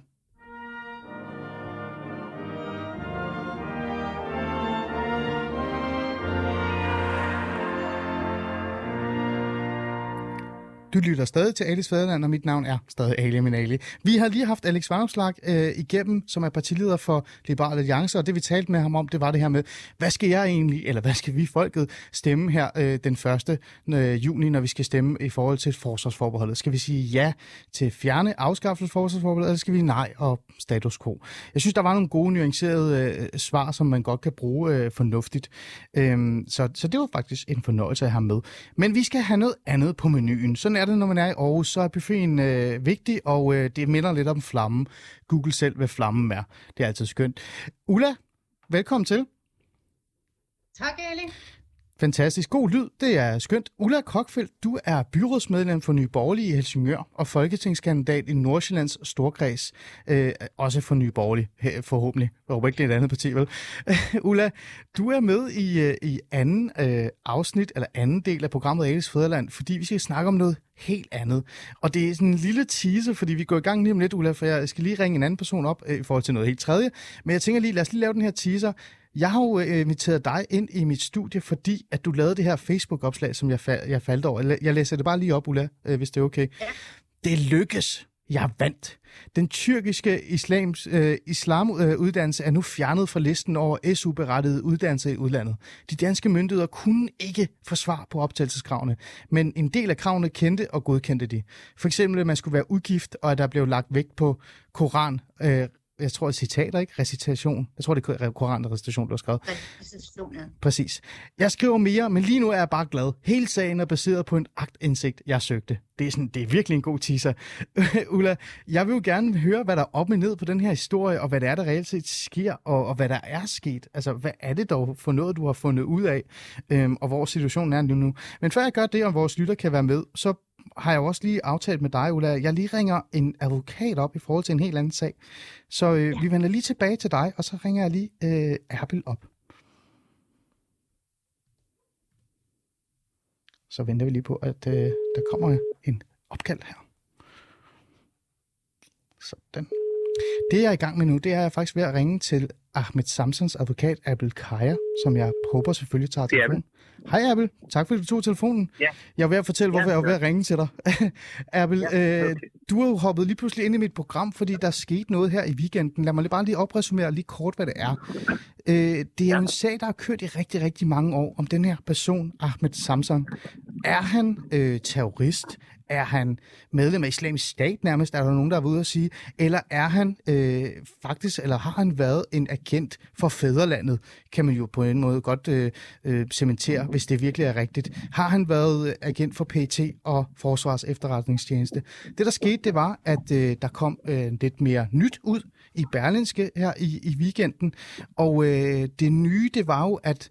Du lytter stadig til Alice Fæderland, og mit navn er stadig Ali Minali. Vi har lige haft Alex Vanopslag øh, igennem, som er partileder for Liberale Alliance, og det vi talte med ham om, det var det her med, hvad skal jeg egentlig, eller hvad skal vi folket stemme her øh, den 1. Øh, juni, når vi skal stemme i forhold til forsvarsforbeholdet? Skal vi sige ja til fjerne afskaffelse forsvarsforbeholdet, eller skal vi nej og status quo? Jeg synes, der var nogle gode, nuancerede øh, svar, som man godt kan bruge øh, fornuftigt. Øh, så, så det var faktisk en fornøjelse at have med. Men vi skal have noget andet på menuen. Sådan er det, når man er i Aarhus, så er buffeten øh, vigtig, og øh, det minder lidt om flammen. Google selv, hvad flammen er. Det er altid skønt. Ulla, velkommen til. Tak, Ali. Fantastisk. God lyd, det er skønt. Ulla Kokfeldt, du er byrådsmedlem for Nye Borgerlige i Helsingør og folketingskandidat i Nordsjællands Storkreds. Øh, også for Nye Borgerlige, forhåbentlig. Jeg håber ikke, det er et andet parti, vel? (laughs) Ulla, du er med i, øh, i anden øh, afsnit, eller anden del af programmet Alice Fæderland, fordi vi skal snakke om noget helt andet. Og det er sådan en lille teaser, fordi vi går i gang lige om lidt, Ulla, for jeg skal lige ringe en anden person op øh, i forhold til noget helt tredje. Men jeg tænker lige, lad os lige lave den her teaser. Jeg har jo øh, inviteret dig ind i mit studie, fordi at du lavede det her Facebook-opslag, som jeg, fa- jeg faldt over. Jeg læser det bare lige op, Ulla, øh, hvis det er okay. Ja. Det lykkes. Jeg vandt. Den tyrkiske islams, øh, islamuddannelse øh, er nu fjernet fra listen over SU-berettede uddannelser i udlandet. De danske myndigheder kunne ikke få svar på optagelseskravene, men en del af kravene kendte og godkendte de. For eksempel, at man skulle være udgift, og at der blev lagt vægt på Koran, øh, jeg tror, citater, ikke? Recitation. Jeg tror, det er recitation, du har skrevet. Recitation, ja. Præcis. Jeg skriver mere, men lige nu er jeg bare glad. Hele sagen er baseret på en aktindsigt, jeg søgte. Det er, sådan, det er virkelig en god teaser. (laughs) Ulla, jeg vil jo gerne høre, hvad der er op og ned på den her historie, og hvad det er, der reelt set sker, og, og hvad der er sket. Altså, hvad er det dog for noget, du har fundet ud af, øhm, og hvor situationen er nu? Men før jeg gør det, og vores lytter kan være med, så har jeg jo også lige aftalt med dig, Ulla, jeg lige ringer en advokat op i forhold til en helt anden sag. Så øh, ja. vi vender lige tilbage til dig, og så ringer jeg lige øh, Erbil op. Så venter vi lige på, at øh, der kommer en opkald her. Sådan. Det jeg er i gang med nu, det er jeg faktisk ved at ringe til Ahmed Samsons advokat, Abel Kaya, som jeg håber selvfølgelig tager telefonen. Hej Abel, tak fordi du tog telefonen. Ja. Jeg er ved at fortælle, hvorfor ja, jeg er ved at ringe til dig. (laughs) Abel, ja, okay. øh, du har jo hoppet lige pludselig ind i mit program, fordi der skete noget her i weekenden. Lad mig lige bare lige opresumere lige kort, hvad det er. Øh, det er en sag, der har kørt i rigtig, rigtig mange år om den her person, Ahmed Samson. Er han øh, terrorist? Er han medlem af islamisk stat nærmest, er der nogen, der er ude at sige? Eller er han øh, faktisk, eller har han været en agent for fædrelandet? Kan man jo på en måde godt øh, øh, cementere, hvis det virkelig er rigtigt. Har han været agent for PT og Forsvars efterretningstjeneste? Det, der skete, det var, at øh, der kom øh, lidt mere nyt ud i Berlinske her i, i weekenden. Og øh, det nye, det var jo, at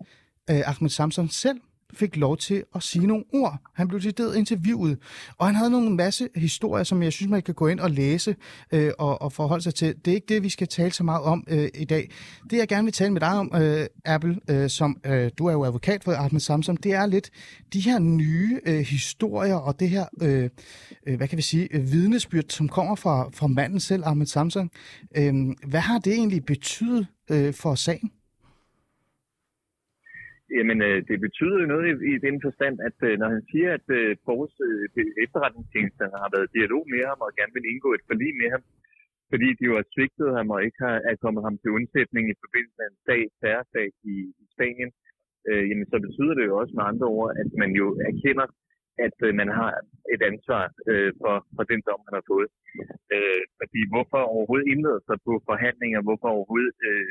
øh, Ahmed Samson selv fik lov til at sige nogle ord. Han blev til det interviewet, og han havde nogle masse historier, som jeg synes, man kan gå ind og læse øh, og, og forholde sig til. Det er ikke det, vi skal tale så meget om øh, i dag. Det, jeg gerne vil tale med dig om, øh, Apple, øh, som øh, du er jo advokat for Ahmed Samsam, det er lidt de her nye øh, historier og det her, øh, øh, hvad kan vi sige, øh, vidnesbyrd, som kommer fra, fra manden selv, Ahmed Samsam. Øh, hvad har det egentlig betydet øh, for sagen? Jamen, øh, det betyder jo noget i, i den forstand, at øh, når han siger, at øh, vores øh, efterretningstjenester har været i dialog med ham og gerne vil indgå et forlig med ham, fordi de jo har svigtet ham og ikke har er kommet ham til undsætning i forbindelse med en sag, sag i, i Spanien, øh, jamen så betyder det jo også med andre ord, at man jo erkender at øh, man har et ansvar øh, for, for den dom, man har fået. Øh, fordi hvorfor overhovedet indlede sig på forhandlinger, hvorfor overhovedet øh,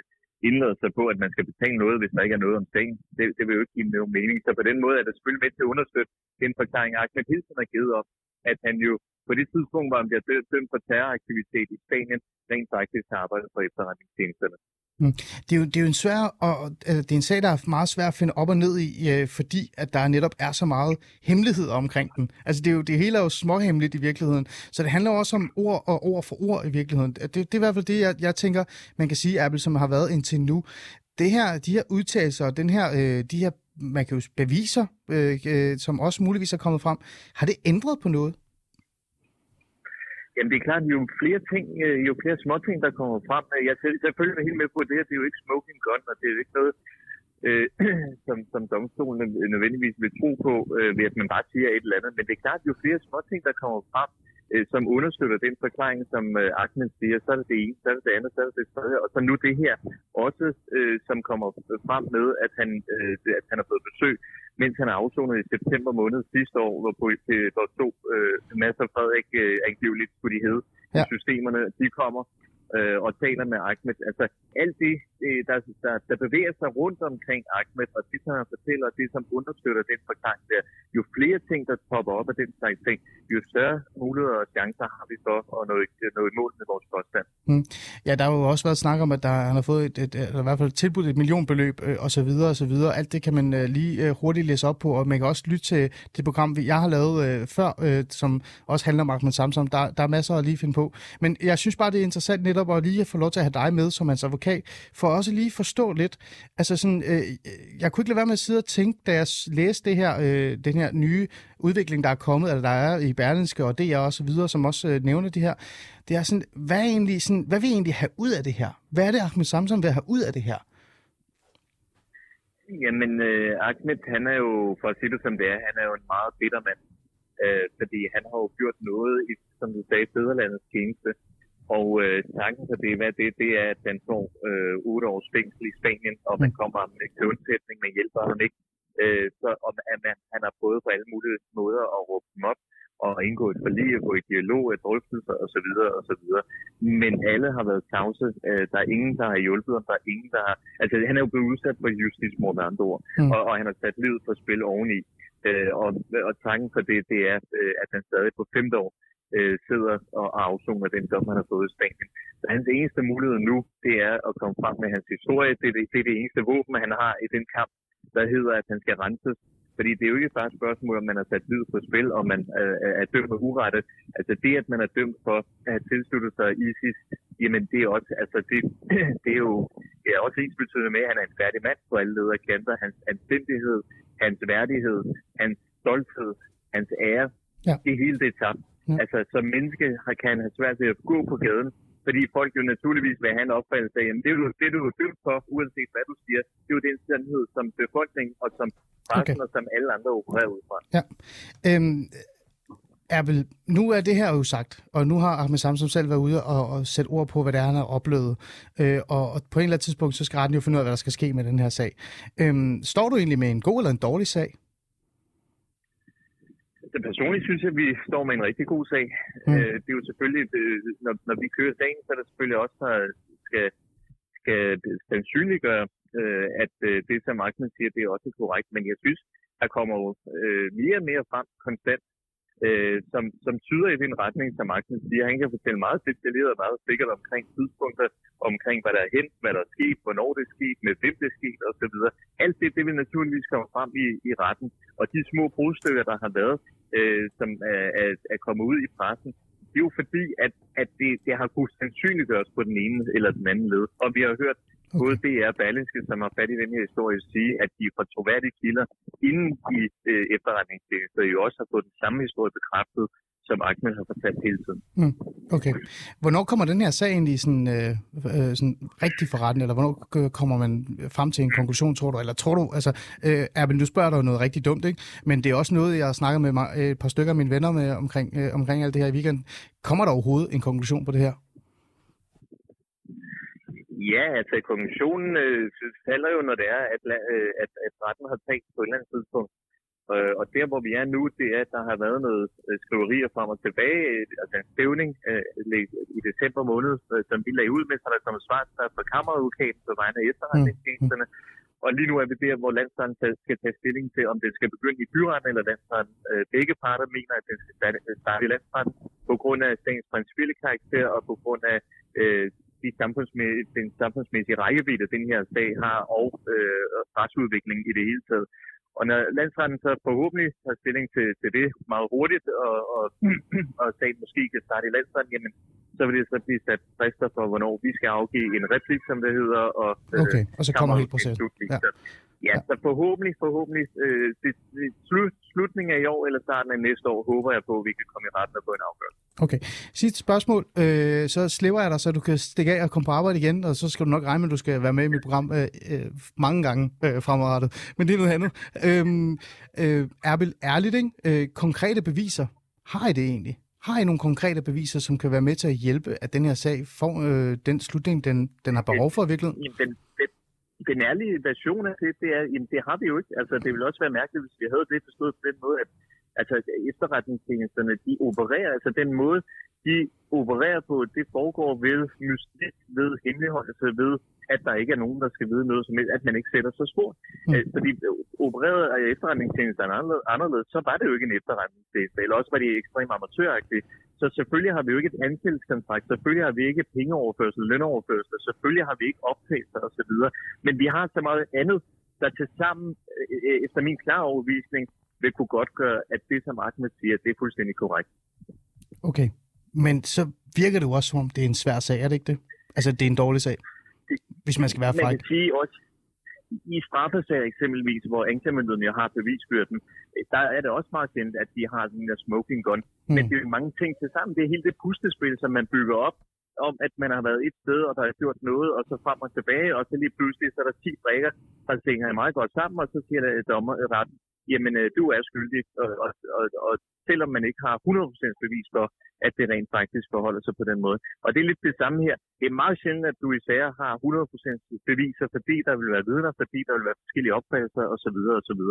indlade sig på, at man skal betale noget, hvis der ikke er noget om sagen, det, det vil jo ikke give nogen mening. Så på den måde er det selvfølgelig med til at understøtte den forklaring, Ahmed Hilsen har givet op, at han jo på det tidspunkt, hvor han bliver dømt for terroraktivitet i Spanien, rent faktisk har arbejdet for efterretningstjenesterne. Mm. Det er jo, det er jo en svær, og, altså, det er en sag, der er meget svær at finde op og ned i, øh, fordi at der netop er så meget hemmelighed omkring den. Altså det, er jo, det hele er jo småhemmeligt i virkeligheden, så det handler jo også om ord og ord for ord i virkeligheden. Det, det er i hvert fald det, jeg, jeg tænker, man kan sige, Apple, som har været indtil nu. Det her, de her udtalelser, den her, øh, de her man kan jo beviser, øh, øh, som også muligvis er kommet frem, har det ændret på noget? Jamen det er klart, jo flere ting, øh, jo flere små ting, der kommer frem. Øh, jeg er selvfølgelig helt med på, at det her det er jo ikke smoking gun, og det er jo ikke noget, øh, (clears throat) som, som domstolen nødvendigvis vil tro på, øh, ved at man bare siger et eller andet. Men det er klart, jo flere små ting, der kommer frem, øh, som understøtter den forklaring, som øh, Ahmed siger, så er det det ene, så er det det andet, så er det det tredje, og så nu det her også, øh, som kommer frem med, at han, øh, at han har fået besøg, mens han er afsonet i september måned sidste år, hvor, på, hvor to øh, masser af Frederik øh, angiveligt skulle de hedde ja. systemerne, de kommer øh, og taler med Ahmed. Altså alt det, øh, der, der, der bevæger sig rundt omkring Ahmed, og det, som han fortæller, og det, som understøtter den forklaring der, jo flere ting, der popper op af den slags ting, jo større muligheder og chancer har vi for at nå, nå i mål med vores påstand. Mm. Ja, der har jo også været snak om, at der, han har fået et, et, et, i hvert fald tilbudt et millionbeløb øh, og så videre og så videre. Alt det kan man øh, lige øh, hurtigt læse op på, og man kan også lytte til det program, jeg har lavet øh, før, øh, som også handler om Ahmed Samsom. Der, der er masser at lige finde på. Men jeg synes bare, det er interessant netop at lige få lov til at have dig med som hans advokat, for også lige forstå lidt. Altså sådan, øh, jeg kunne ikke lade være med at sidde og tænke, da jeg læste det her, øh, den her nye udvikling, der er kommet, eller der er i Berlinske og DR og så videre, som også øh, nævner det her. Det er sådan, hvad, er egentlig, sådan, hvad vil I egentlig have ud af det her? Hvad er det, Ahmed Samson vil have ud af det her? Jamen, øh, Ahmed, han er jo, for at sige det som det er, han er jo en meget bitter mand. Øh, fordi han har jo gjort noget, i, som du sagde, Fæderlandets tjeneste. Og øh, tanken for det, hvad det, det er, at han får øh, 8 års fængsel i Spanien, og man kommer ham til undsætning, men hjælper ham ikke. Øh, så om, at man, han har prøvet på alle mulige måder at råbe dem op, og indgå et forlig, og gå i dialog, et drøftelser osv. osv. Men alle har været tavse. Øh, der er ingen, der har hjulpet ham. Der er ingen, der har... Altså, han er jo blevet udsat for justitsmord med andre ord, mm. og, og han har sat livet på spil oveni. Øh, og, og tanken for det, det er, øh, at han stadig på femte år øh, sidder og afsoner den dom, han har fået i Spanien. Så hans eneste mulighed nu, det er at komme frem med hans historie. Det er det, det, er det eneste våben, han har i den kamp, der hedder, at han skal renses. Fordi det er jo ikke bare et spørgsmål, om man har sat livet på spil, og man øh, er dømt med urette. Altså det, at man er dømt for at have tilsluttet sig ISIS, jamen det er også, altså det, (clears throat) det er jo det er også ens betydende med, at han er en færdig mand på alle ledere kanter. Hans anstændighed, hans værdighed, hans stolthed, hans ære, ja. det hele det er tabt. Ja. Altså, som menneske kan han have svært ved at gå på gaden, fordi folk jo naturligvis vil have en opfattelse af, at det er du, det, du er dømt for, uanset hvad du siger. Det er jo den sandhed, som befolkning og som pressen okay. og som alle andre opererer ud fra. Ja. Øhm, vel, nu er det her jo sagt, og nu har Ahmed Samsom selv været ude og, og sætte ord på, hvad det er, han har oplevet. Øh, og, og på en eller anden tidspunkt, så skal retten jo finde ud af, hvad der skal ske med den her sag. Øhm, står du egentlig med en god eller en dårlig sag? Det personligt synes jeg, at vi står med en rigtig god sag. Mm. Øh, det er jo selvfølgelig, det, når, når vi kører sagen, så er det selvfølgelig også, der skal, skal sandsynliggøre, øh, at øh, det, som Ahmed siger, det er også korrekt. Men jeg synes, der kommer jo øh, mere og mere frem konstant, øh, som, som tyder i den retning, som Ahmed siger. Han kan fortælle meget detaljeret og meget sikkert omkring tidspunkter, omkring hvad der er hent, hvad der er sket, hvornår det er sket, med hvem det er sket osv. Alt det, det vil naturligvis komme frem i, i retten. Og de små brudstykker, der har været, øh, som er, er, er kommet ud i pressen, det er jo fordi, at, at det, det har kunnet sandsynliggøres på den ene eller den anden led. Og vi har hørt okay. både DR Berlingske, som har fat i den her historie, sige, at de fra troværdige kilder inden i øh, efterretningstjenester jo også har fået den samme historie bekræftet, som Ahmed har fortalt hele tiden. Mm, okay. Hvornår kommer den her sag egentlig sådan, øh, øh, sådan rigtig for retten, eller hvornår kommer man frem til en konklusion, tror du? Eller tror du, altså, øh, Erben, du spørger dig noget rigtig dumt, ikke? Men det er også noget, jeg har snakket med mig, et par stykker af mine venner med omkring, øh, omkring alt det her i weekenden. Kommer der overhovedet en konklusion på det her? Ja, altså konklusionen øh, falder jo, når det er, at, øh, at, at retten har talt på et eller andet tidspunkt. Øh, og der, hvor vi er nu, det er, at der har været noget øh, skriverier frem og tilbage, øh, altså en stævning øh, i december måned, øh, som vi lagde ud med, så der er kommet svar fra kammeradvokaten på vegne af efterretningstjenesterne. Mm. Og lige nu er vi der, hvor landsretten skal tage stilling til, om det skal begynde i byretten eller landsretten. Øh, begge parter mener, at den skal starte i landsretten på grund af sagens principielle karakter og på grund af øh, de samfundsmæ- den samfundsmæssige rækkevidde, den her sag har, og øh, retsudviklingen i det hele taget. Og når landsretten så forhåbentlig tager stilling til, til det meget hurtigt, og, og, (clears throat) og sagen måske kan starte i landsretten, jamen, så vil det så blive sat frister for, hvornår vi skal afgive en replik, som det hedder. Og, øh, okay, og så kommer helt processen. Ja. Ja, så forhåbentlig, forhåbentlig øh, det, det, slut, slutningen af i år eller starten af næste år, håber jeg på, at vi kan komme i retten og få en afgørelse. Okay. Sidste spørgsmål. Øh, så slæver jeg dig, så du kan stikke af og komme på arbejde igen, og så skal du nok regne med, at du skal være med i mit program øh, øh, mange gange øh, fremadrettet. Men det er noget andet. Øh, øh, Erbil, ærligt, ikke? Øh, konkrete beviser. Har I det egentlig? Har I nogle konkrete beviser, som kan være med til at hjælpe, at den her sag får øh, den slutning, den, den har behov for i virkeligheden? Den, den, den ærlige version af det, det, er, jamen, det har vi jo ikke. Altså, det ville også være mærkeligt, hvis vi havde det forstået på den måde, at altså, efterretningstjenesterne, de opererer, altså den måde, de opererer på, det foregår ved mystik, ved hemmeligholdelse, ved at der ikke er nogen, der skal vide noget som helst, at man ikke sætter så spor. Mm. Øh, fordi opereret af efterretningstjenesterne anderledes, så var det jo ikke en efterretningstjeneste, eller også var de ekstremt amatøragtige. Så selvfølgelig har vi jo ikke et ansættelseskontrakt, selvfølgelig har vi ikke pengeoverførsel, lønoverførsel, selvfølgelig har vi ikke optagelser osv. Men vi har så meget andet, der til sammen, øh, øh, efter min klare overvisning, vil kunne godt gøre, at det, som Ahmed siger, det er fuldstændig korrekt. Okay, men så virker det jo også som om, det er en svær sag, er det ikke det? Altså, det er en dårlig sag, hvis man skal være fræk. Man kan sige også, i straffesager eksempelvis, hvor anklagemyndigheden har bevisbyrden, der er det også meget kendt, at de har sådan der smoking gun. Mm. Men det er mange ting til sammen. Det er hele det pustespil, som man bygger op, om at man har været et sted, og der er gjort noget, og så frem og tilbage, og så lige pludselig så er der 10 brækker, der hænger meget godt sammen, og så siger der dommer retten, jamen øh, du er skyldig, og, og, og, og selvom man ikke har 100% bevis for, at det rent faktisk forholder sig på den måde. Og det er lidt det samme her. Det er meget sjældent, at du i sager har 100% beviser, fordi der vil være vidner, fordi der vil være forskellige opfattelser osv. osv.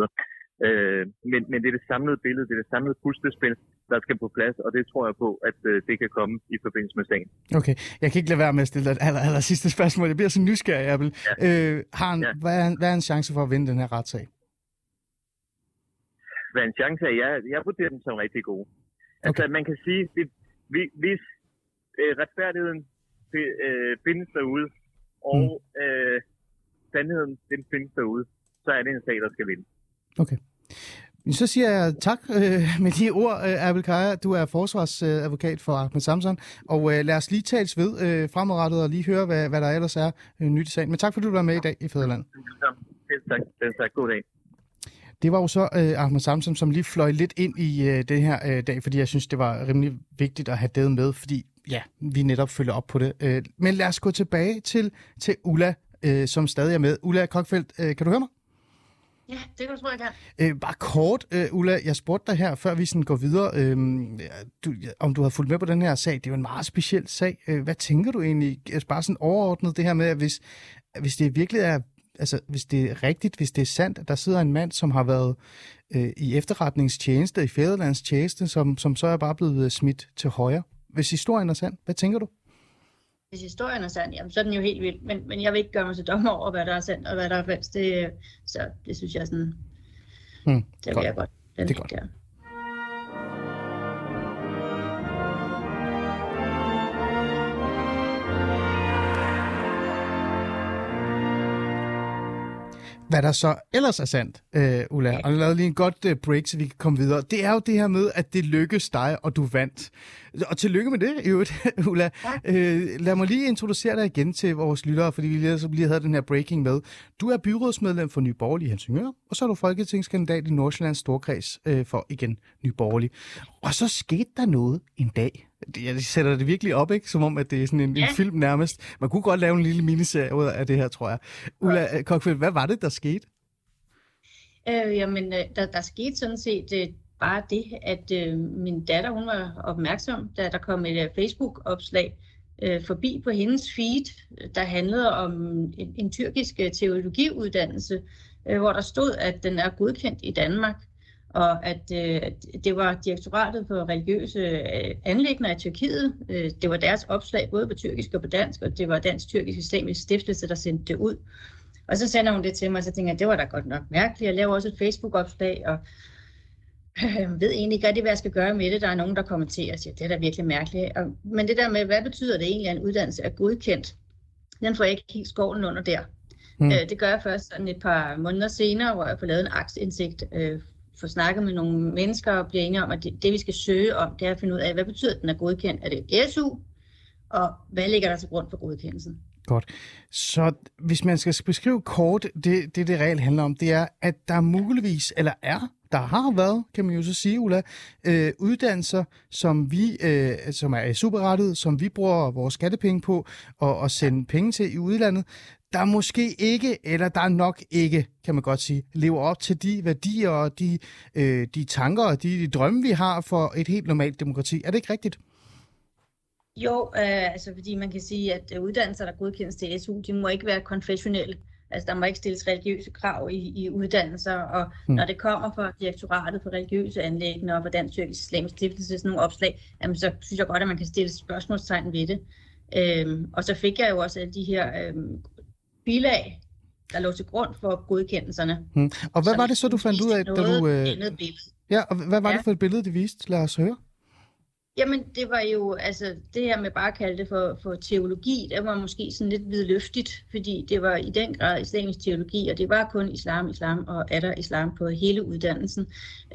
Øh, men, men det er det samlede billede, det er det samlede puslespil, der skal på plads, og det tror jeg på, at øh, det kan komme i forbindelse med sagen. Okay, jeg kan ikke lade være med at stille dig et aller, aller sidste spørgsmål. Jeg bliver så nysgerrig, Abel. Ja. Øh, har en, ja. hvad, er, hvad er en chance for at vinde den her retssag? Hvad en chance er. Jeg, jeg vurderer dem som rigtig gode. Altså, okay. Altså, man kan sige, at hvis øh, retfærdigheden øh, findes derude, og mm. øh, sandheden den findes derude, så er det en sag, der skal vinde. Okay. Så siger jeg tak øh, (laughs) med de ord, øh, Abel Kaja. Du er forsvarsadvokat for Ahmed Samson, og øh, lad os lige tales ved øh, fremadrettet og lige høre, hvad, hvad der ellers er øh, nyt i sagen. Men tak fordi du var med i dag i Fæderland. Selv tak. Selv tak. God dag. Det var jo så uh, Ahmed Samsom, som lige fløj lidt ind i uh, det her uh, dag, fordi jeg synes, det var rimelig vigtigt at have det med, fordi ja, vi netop følger op på det. Uh, men lad os gå tilbage til, til Ulla, uh, som stadig er med. Ulla Kokfeldt, uh, kan du høre mig? Ja, det kan du tro, jeg kan. Øh, bare kort, øh, Ulla, jeg spurgte dig her, før vi sådan går videre, øh, du, om du har fulgt med på den her sag. Det er jo en meget speciel sag. Øh, hvad tænker du egentlig, altså bare sådan overordnet det her med, at hvis, hvis det virkelig er altså, hvis det er rigtigt, hvis det er sandt, at der sidder en mand, som har været øh, i efterretningstjeneste, i fædrelands tjeneste, som, som så er bare blevet øh, smidt til højre. Hvis historien er sand, hvad tænker du? Hvis historien er sand, jamen, så er den jo helt vild. Men, men jeg vil ikke gøre mig til dommer over, hvad der er sandt og hvad der er falsk. Det, så det synes jeg sådan, hmm, det vil godt. jeg godt. Den det er godt. Der. Hvad der så ellers er sandt, øh, Ulla, og lavede lige en godt uh, break, så vi kan komme videre, det er jo det her med, at det lykkedes dig, og du vandt. Og tillykke med det, i øvrigt, (laughs) Ulla. Ja. Øh, lad mig lige introducere dig igen til vores lyttere, fordi vi lige, så lige havde den her breaking med. Du er byrådsmedlem for Nye Borgerlige i Helsingør, og så er du folketingskandidat i Nordsjællands Storkreds øh, for igen Nye Borgerlige. Og så skete der noget en dag, jeg sætter det virkelig op, ikke? Som om, at det er sådan en, ja. en film nærmest. Man kunne godt lave en lille miniserie ud af det her, tror jeg. Ulla ja. Kokfeldt, hvad var det, der skete? Øh, jamen, øh, der, der skete sådan set øh, bare det, at øh, min datter, hun var opmærksom, da der kom et uh, Facebook-opslag øh, forbi på hendes feed, der handlede om en, en tyrkisk teologiuddannelse, øh, hvor der stod, at den er godkendt i Danmark. Og at, øh, det var direktoratet for religiøse øh, anlægner i Tyrkiet. Øh, det var deres opslag, både på tyrkisk og på dansk, og det var Dansk-Tyrkisk Islamisk Stiftelse, der sendte det ud. Og så sender hun det til mig, og så tænker jeg, det var da godt nok mærkeligt. Jeg laver også et Facebook-opslag, og øh, ved egentlig ikke rigtig, hvad jeg skal gøre med det. Der er nogen, der kommenterer og siger, det er da virkelig mærkeligt. Og, men det der med, hvad betyder det egentlig, at en uddannelse er godkendt? Den får jeg ikke helt skovlen under der. Mm. Øh, det gør jeg først sådan et par måneder senere, hvor jeg får lavet en aktsindsigt, øh, får snakket med nogle mennesker og bliver enige om, at det, det vi skal søge om, det er at finde ud af, hvad betyder at den er godkendt? Er det SU? Og hvad ligger der til grund for godkendelsen? Godt. Så hvis man skal beskrive kort, det det, det reelt handler om, det er, at der muligvis, eller er, der har været, kan man jo så sige, Ulla, øh, uddannelser, som vi, øh, som er superrettet, som vi bruger vores skattepenge på og, og sende penge til i udlandet, der måske ikke, eller der nok ikke, kan man godt sige, lever op til de værdier og de, øh, de tanker og de, de drømme, vi har for et helt normalt demokrati. Er det ikke rigtigt? Jo, øh, altså fordi man kan sige, at uddannelser, der godkendes til SU, de må ikke være konfessionelle. Altså der må ikke stilles religiøse krav i, i uddannelser, og mm. når det kommer fra direktoratet for religiøse anlæggende og fra Dansk Tyrkisk Islamisk Stiftelse, sådan nogle opslag, jamen, så synes jeg godt, at man kan stille spørgsmålstegn ved det. Øhm, og så fik jeg jo også alle de her øhm, bilag, der lå til grund for godkendelserne. Mm. Og hvad var det så, du fandt ud af, da du... Øh... Ja, og hvad var ja. det for et billede, det viste? Lad os høre. Jamen, det var jo, altså, det her med bare at kalde det for, for teologi, det var måske sådan lidt vidløftigt, fordi det var i den grad islamisk teologi, og det var kun islam, islam og er der islam på hele uddannelsen.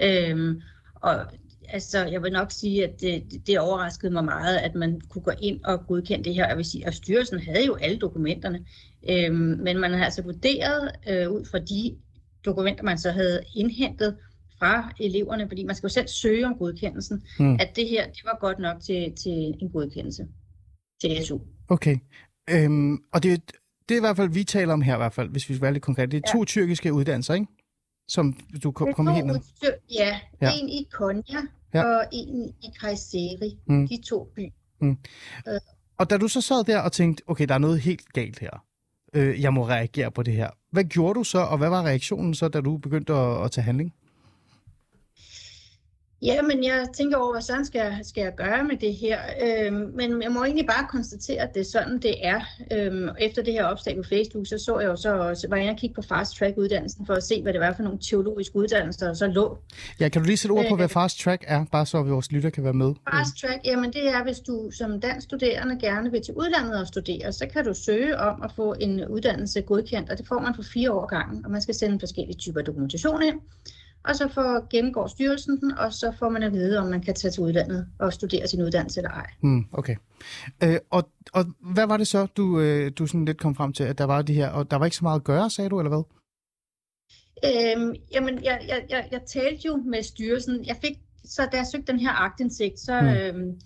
Øhm, og altså, jeg vil nok sige, at det, det overraskede mig meget, at man kunne gå ind og godkende det her. Jeg vil sige, at styrelsen havde jo alle dokumenterne, øhm, men man har altså vurderet øh, ud fra de dokumenter, man så havde indhentet, fra eleverne, fordi man skal jo selv søge om godkendelsen, mm. at det her det var godt nok til, til en godkendelse til SU. Okay. Øhm, og det, det er i hvert fald, vi taler om her i hvert fald, hvis vi skal være lidt konkret. Det er ja. to tyrkiske uddannelser, ikke? Som du kom, kommer helt ned. Ja, ja, en i Konya ja. og en i Kayseri. Mm. De to byer. Mm. Øh. Og da du så sad der og tænkte, okay, der er noget helt galt her. Øh, jeg må reagere på det her. Hvad gjorde du så, og hvad var reaktionen så, da du begyndte at, at tage handling? Ja, men jeg tænker over, hvad sådan skal, skal jeg gøre med det her. Øhm, men jeg må egentlig bare konstatere, at det er sådan, det er. Øhm, efter det her opslag på Facebook, så så jeg jo så også, var jeg kigge på Fast Track uddannelsen, for at se, hvad det var for nogle teologiske uddannelser, der så lå. Ja, kan du lige sætte ord på, hvad øh, Fast Track er, bare så vores lytter kan være med? Fast Track, jamen det er, hvis du som dansk studerende gerne vil til udlandet og studere, så kan du søge om at få en uddannelse godkendt, og det får man for fire år gangen, og man skal sende forskellige typer dokumentation ind og så får gennemgår styrelsen den, og så får man at vide, om man kan tage til udlandet og studere sin uddannelse eller ej. Mm, okay. Øh, og, og hvad var det så, du, øh, du sådan lidt kom frem til, at der var de her, og der var ikke så meget at gøre, sagde du, eller hvad? Øhm, jamen, jeg, jeg, jeg, jeg talte jo med styrelsen. Jeg fik, så da jeg søgte den her agtindsigt, så, mm. øhm,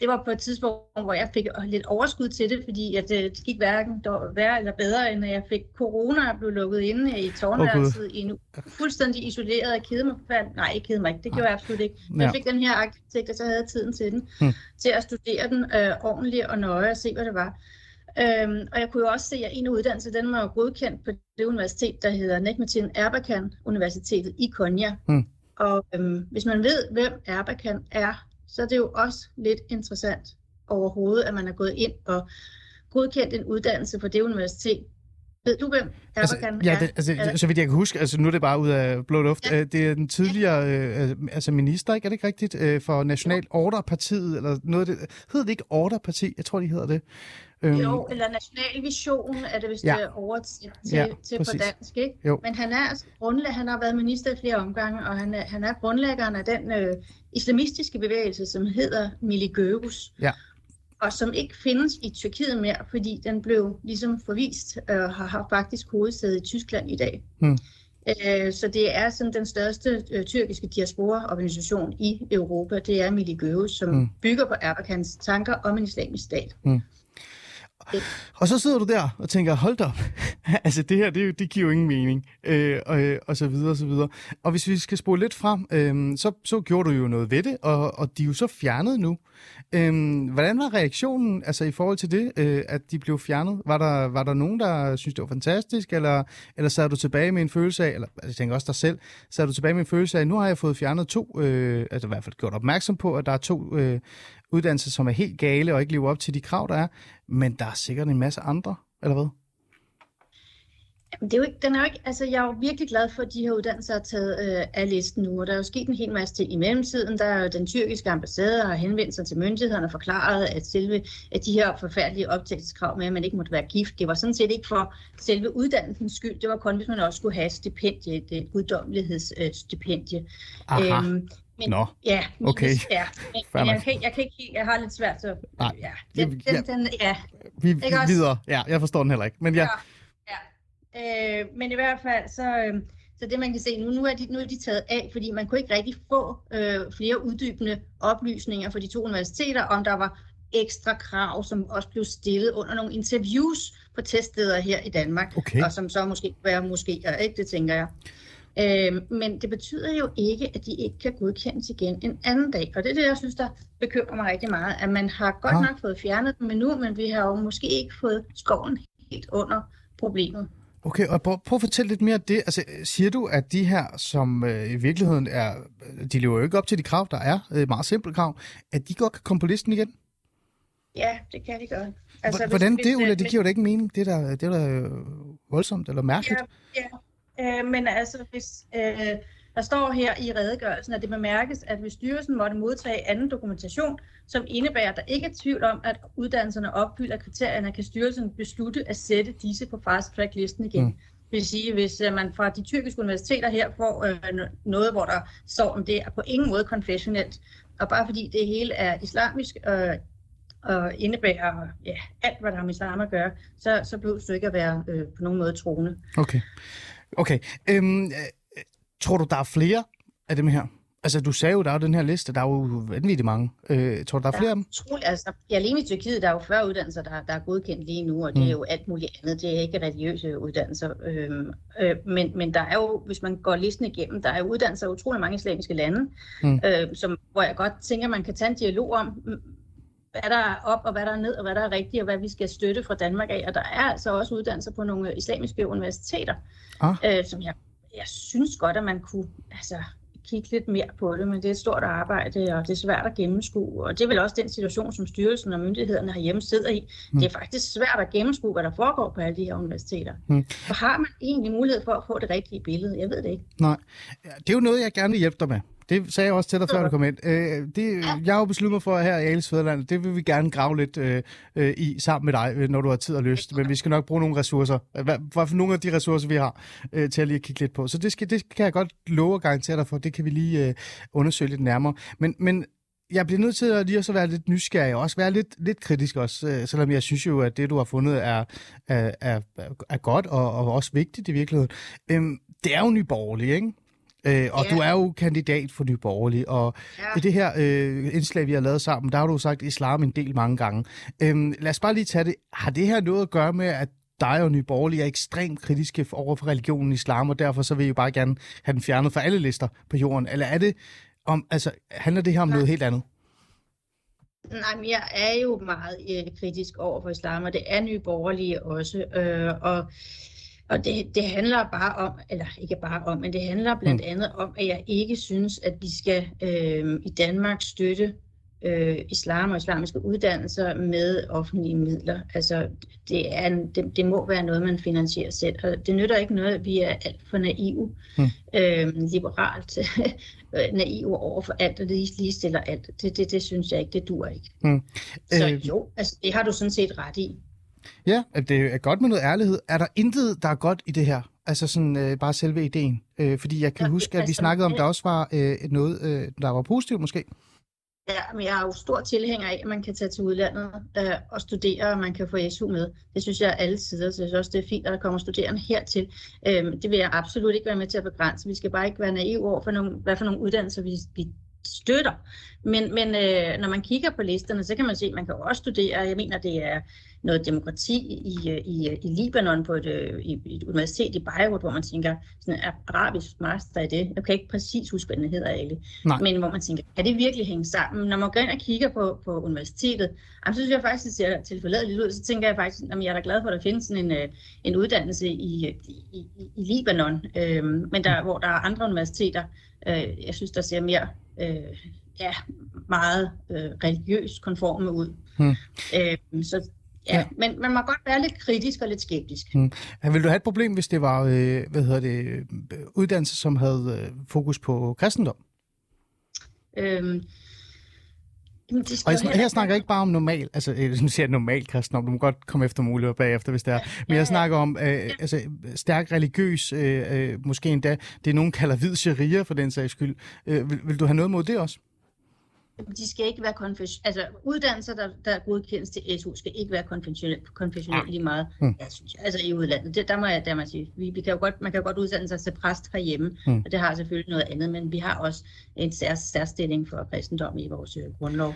det var på et tidspunkt, hvor jeg fik lidt overskud til det, fordi at øh, det gik hverken værre eller bedre, end at jeg fik corona og blev lukket inde i tårnværelset oh, i en fuldstændig isoleret og kede mig. Nej, ikke kede mig ikke. Det gjorde jeg absolut ikke. Men jeg fik den her arkitekt, og så havde jeg tiden til den, hmm. til at studere den øh, ordentligt og nøje og se, hvad det var. Øhm, og jeg kunne jo også se, at en af uddannelserne, den var jo godkendt på det universitet, der hedder Nekmetin Erbakan Universitetet i Konya. Hmm. Og øhm, hvis man ved, hvem Erbakan er, så er det jo også lidt interessant overhovedet, at man er gået ind og godkendt en uddannelse på det universitet. Ved du, hvem altså, ja, det, altså, er så vidt jeg kan huske, altså nu er det bare ud af blå luft, ja. Øh, det er den tidligere øh, altså minister, ikke? Er det ikke rigtigt? Øh, for National Order-partiet, eller noget af det. Hedder det ikke Order-parti? Jeg tror, de hedder det. Øhm, jo, eller National Vision er det, hvis ja. det er oversat til, ja, til på dansk. Ikke? Jo. Men han er altså grundlæg, han har været minister i flere omgange, og han er, han er grundlæggeren af den øh, islamistiske bevægelse, som hedder Miligørus. Ja. Og som ikke findes i Tyrkiet mere, fordi den blev ligesom forvist og øh, har, har faktisk hovedsæde i Tyskland i dag. Hmm. Øh, så det er sådan den største øh, tyrkiske diaspora-organisation i Europa. Det er Miligørus, som hmm. bygger på Erdogans tanker om en islamisk stat. Hmm. Og så sidder du der og tænker, hold da op, (laughs) altså det her, det, det giver jo ingen mening, øh, og, øh, og så videre, og så videre. Og hvis vi skal spole lidt frem, øh, så, så gjorde du jo noget ved det, og, og de er jo så fjernet nu. Øh, hvordan var reaktionen altså i forhold til det, øh, at de blev fjernet? Var der, var der nogen, der synes det var fantastisk, eller, eller sad du tilbage med en følelse af, eller altså, jeg tænker også dig selv, sad du tilbage med en følelse af, nu har jeg fået fjernet to, øh, altså i hvert fald gjort opmærksom på, at der er to øh, uddannelser, som er helt gale og ikke lever op til de krav, der er, men der er sikkert en masse andre, eller hvad? det er jo ikke, den er jo ikke, altså jeg er jo virkelig glad for, at de her uddannelser er taget øh, af listen nu, og der er jo sket en hel masse til i mellemtiden. Der er jo den tyrkiske ambassade har henvendt sig til myndighederne og forklaret, at selve at de her forfærdelige optagelseskrav med, at man ikke måtte være gift, det var sådan set ikke for selve uddannelsens skyld, det var kun, hvis man også skulle have stipendie, et guddommelighedsstipendie. Aha. Øhm, men, Nå, ja, men, okay. Ja, men, men jeg, kan, jeg kan ikke jeg har lidt svært så... Nej, ja, den, den, ja. Den, ja. Vi, vi videre. Ja, jeg forstår den heller ikke, men ja. ja. Øh, men i hvert fald, så, øh, så det man kan se nu, nu er, de, nu er de taget af, fordi man kunne ikke rigtig få øh, flere uddybende oplysninger fra de to universiteter, om der var ekstra krav, som også blev stillet under nogle interviews på teststeder her i Danmark, okay. og som så måske være måske ikke, det tænker jeg. Øh, men det betyder jo ikke, at de ikke kan godkendes igen en anden dag. Og det er det, jeg synes, der bekymrer mig rigtig meget, at man har godt ah. nok fået fjernet dem nu, men vi har jo måske ikke fået skoven helt under problemet. Okay, og prøv, prøv at fortælle lidt mere om det. Altså, siger du, at de her, som øh, i virkeligheden er, de lever jo ikke op til de krav, der er, øh, meget simple krav, at de godt kan komme på listen igen? Ja, det kan de godt. Altså, Hvordan hvis, det, Ulla? Det giver jo da ikke mening. Det er da, det er da voldsomt eller mærkeligt. Ja, ja. Øh, men altså, hvis, øh, der står her i redegørelsen, at det bemærkes, at hvis styrelsen måtte modtage anden dokumentation, som indebærer, at der ikke er tvivl om, at uddannelserne opfylder kriterierne, kan styrelsen beslutte at sætte disse på fast track listen igen. Mm. Det vil sige, hvis øh, man fra de tyrkiske universiteter her får øh, noget, hvor der står, om det er på ingen måde konfessionelt, og bare fordi det hele er islamisk øh, og indebærer ja, alt, hvad der har med islam at gøre, så, så behøver du ikke at være øh, på nogen måde troende. Okay. Okay. Øhm, Tror du, der er flere af dem her? Altså, du sagde jo, der er den her liste, der er jo vanvittigt mange. Øh, tror du, der er flere af dem? Troligt, altså, alene i Tyrkiet, der er jo 40 uddannelser, der, der er godkendt lige nu, og det mm. er jo alt muligt andet. Det er ikke religiøse uddannelser. Øh, øh, men, men der er jo, hvis man går listen igennem, der er jo uddannelser i utrolig mange islamiske lande, mm. øh, som, hvor jeg godt tænker, man kan tage en dialog om, hvad der er op, og hvad der er ned, og hvad der er rigtigt, og hvad vi skal støtte fra Danmark af. Og der er altså også uddannelser på nogle islamiske universiteter, ah. øh, som jeg jeg synes godt, at man kunne altså, kigge lidt mere på det, men det er et stort arbejde, og det er svært at gennemskue. Og det er vel også den situation, som styrelsen og myndighederne herhjemme sidder i. Mm. Det er faktisk svært at gennemskue, hvad der foregår på alle de her universiteter. Mm. Og har man egentlig mulighed for at få det rigtige billede? Jeg ved det ikke. Nej, det er jo noget, jeg gerne vil hjælpe dig med. Det sagde jeg også til dig, før du kom ind. Øh, det, jeg har jo besluttet mig for her i Ales Fæderland, det vil vi gerne grave lidt øh, øh, i sammen med dig, øh, når du har tid og lyst. Men vi skal nok bruge nogle ressourcer. Hvad, for nogle af de ressourcer, vi har, øh, til at lige kigge lidt på. Så det, skal, det kan jeg godt love og garantere dig for. Det kan vi lige øh, undersøge lidt nærmere. Men, men jeg bliver nødt til at lige også være lidt nysgerrig, og også være lidt, lidt kritisk også, øh, selvom jeg synes jo, at det, du har fundet, er, er, er, er godt og, og også vigtigt i virkeligheden. Øhm, det er jo nyborgerligt, ikke? Øh, og ja. du er jo kandidat for Nye Borgerlige, og ja. i det her øh, indslag, vi har lavet sammen, der har du sagt islam en del mange gange. Øhm, lad os bare lige tage det. Har det her noget at gøre med, at dig og Nye Borgerlige er ekstremt kritiske over for religionen islam, og derfor så vil I jo bare gerne have den fjernet fra alle lister på jorden? Eller er det om, altså, handler det her om ja. noget helt andet? Nej, men jeg er jo meget øh, kritisk over for islam, og det er Nye Borgerlige også. Øh, og og det, det handler bare om, eller ikke bare om, men det handler blandt mm. andet om, at jeg ikke synes, at vi skal øh, i Danmark støtte øh, islam og islamiske uddannelser med offentlige midler. Altså, det, er en, det, det må være noget, man finansierer selv. Og det nytter ikke noget, at vi er alt for naive, mm. øh, liberalt (laughs) naive over for alt, og lige, lige stiller alt. Det, det, det synes jeg ikke, det dur ikke. Mm. Så øh... jo, altså, det har du sådan set ret i. Ja, det er godt med noget ærlighed. Er der intet, der er godt i det her? Altså sådan øh, bare selve ideen. Øh, fordi jeg kan ja, huske, at vi snakkede om, der også var øh, noget, øh, der var positivt måske. Ja, men jeg er jo stor tilhænger af, at man kan tage til udlandet øh, og studere, og man kan få SU med. Det synes jeg er alle sider, så jeg synes også, det er fint, at der kommer studerende hertil. Øh, det vil jeg absolut ikke være med til at begrænse. Vi skal bare ikke være naive over for nogle, hvad for nogle uddannelser vi, vi støtter. Men, men øh, når man kigger på listerne, så kan man se, at man kan også studere, jeg mener, det er noget demokrati i, i, i Libanon på et, øh, i, et universitet i Beirut, hvor man tænker, sådan en arabisk master i det. Jeg kan ikke præcis huske, hvad den hedder. Nej. Men hvor man tænker, kan det virkelig hænge sammen? Når man går ind og kigger på, på universitetet, så synes jeg faktisk, det ser tilforladeligt ud. Så tænker jeg faktisk, at jeg er da glad for, at der findes sådan en, øh, en uddannelse i, i, i, i Libanon. Øhm, men der, hvor der er andre universiteter, øh, jeg synes, der ser mere øh, ja, meget øh, religiøst konforme ud. Hmm. Øh, så Ja, ja. Men man må godt være lidt kritisk og lidt skeptisk. Hmm. Vil du have et problem, hvis det var øh, hvad hedder det, øh, uddannelse, som havde øh, fokus på kristendom? Øhm, Jamen, det og jeg, her snakker jeg ikke bare om normal, altså nu siger jeg normal kristendom, du må godt komme efter muligheder bagefter, hvis det er, men jeg snakker om øh, altså, stærk religiøs, øh, øh, måske endda, det nogen kalder hvid sharia for den sags skyld. Øh, vil, vil du have noget mod det også? De skal ikke være konfessionelle. Altså uddannelser, der, der godkendes til SU, skal ikke være konfessionelle konfessionel lige meget. Mm. Ja, synes jeg. Altså i udlandet. Det, der må jeg, der må jeg sige, vi, vi kan jo godt, man kan jo godt uddanne sig til præst herhjemme, mm. og det har selvfølgelig noget andet, men vi har også en sær, særstilling for kristendom i vores øh, grundlov.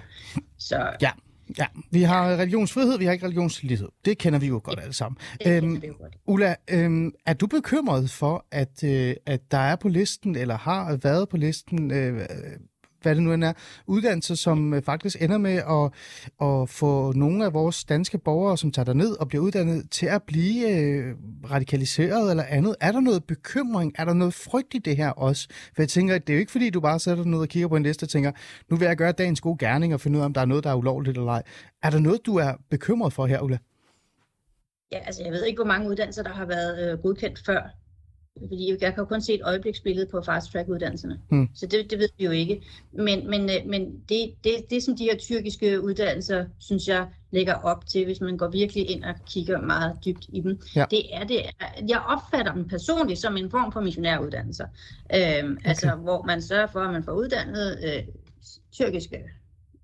Så, ja. Ja, vi har religionsfrihed, vi har ikke religionslighed. Det kender vi jo godt alle sammen. Øhm, godt. Ulla, øhm, er du bekymret for, at, øh, at der er på listen, eller har været på listen, øh, hvad det nu end er, uddannelser, som øh, faktisk ender med at, at få nogle af vores danske borgere, som tager ned og bliver uddannet, til at blive øh, radikaliseret eller andet. Er der noget bekymring? Er der noget frygt i det her også? For jeg tænker, at det er jo ikke fordi, du bare sætter dig ned og kigger på en liste og tænker, nu vil jeg gøre dagens gode gerning og finde ud af, om der er noget, der er ulovligt eller ej. Er der noget, du er bekymret for her, Ulla? Ja, altså jeg ved ikke, hvor mange uddannelser, der har været øh, godkendt før fordi jeg kan jo kun se et øjebliksbillede på fast-track-uddannelserne. Hmm. Så det, det ved vi jo ikke. Men, men, øh, men det, det, det, som de her tyrkiske uddannelser, synes jeg, lægger op til, hvis man går virkelig ind og kigger meget dybt i dem, ja. det er det. Jeg opfatter dem personligt som en form for missionæruddannelser. Øhm, okay. Altså, hvor man sørger for, at man får uddannet øh, tyrkiske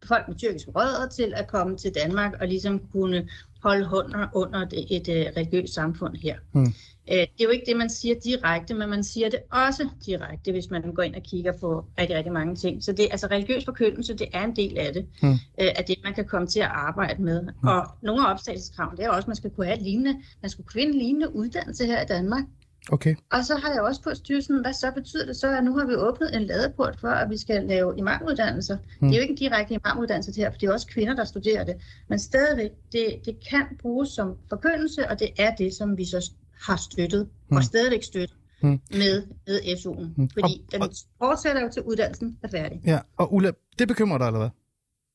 folk med tyrkiske rødder til at komme til Danmark og ligesom kunne holde hånden under et, et, et religiøst samfund her. Hmm. Øh, det er jo ikke det, man siger direkte, men man siger det også direkte, hvis man går ind og kigger på rigtig, rigtig mange ting. Så det, altså religiøs forkyndelse, det er en del af det, mm. af det, man kan komme til at arbejde med. Mm. Og nogle af opstagelseskravene, det er også, at man skal kunne have lignende, man skal kunne en lignende uddannelse her i Danmark. Okay. Og så har jeg også på styrelsen, hvad så betyder det så, at nu har vi åbnet en ladeport for, at vi skal lave imamuddannelser. Mm. Det er jo ikke en direkte imamuddannelse det her, for det er også kvinder, der studerer det. Men stadigvæk, det, det kan bruges som forkyndelse, og det er det, som vi så har støttet, mm. og stadigvæk støttet, mm. med, med SU'en. Mm. Fordi og, den fortsætter jo til uddannelsen er færdig. Ja, og Ulla, det bekymrer dig, eller hvad?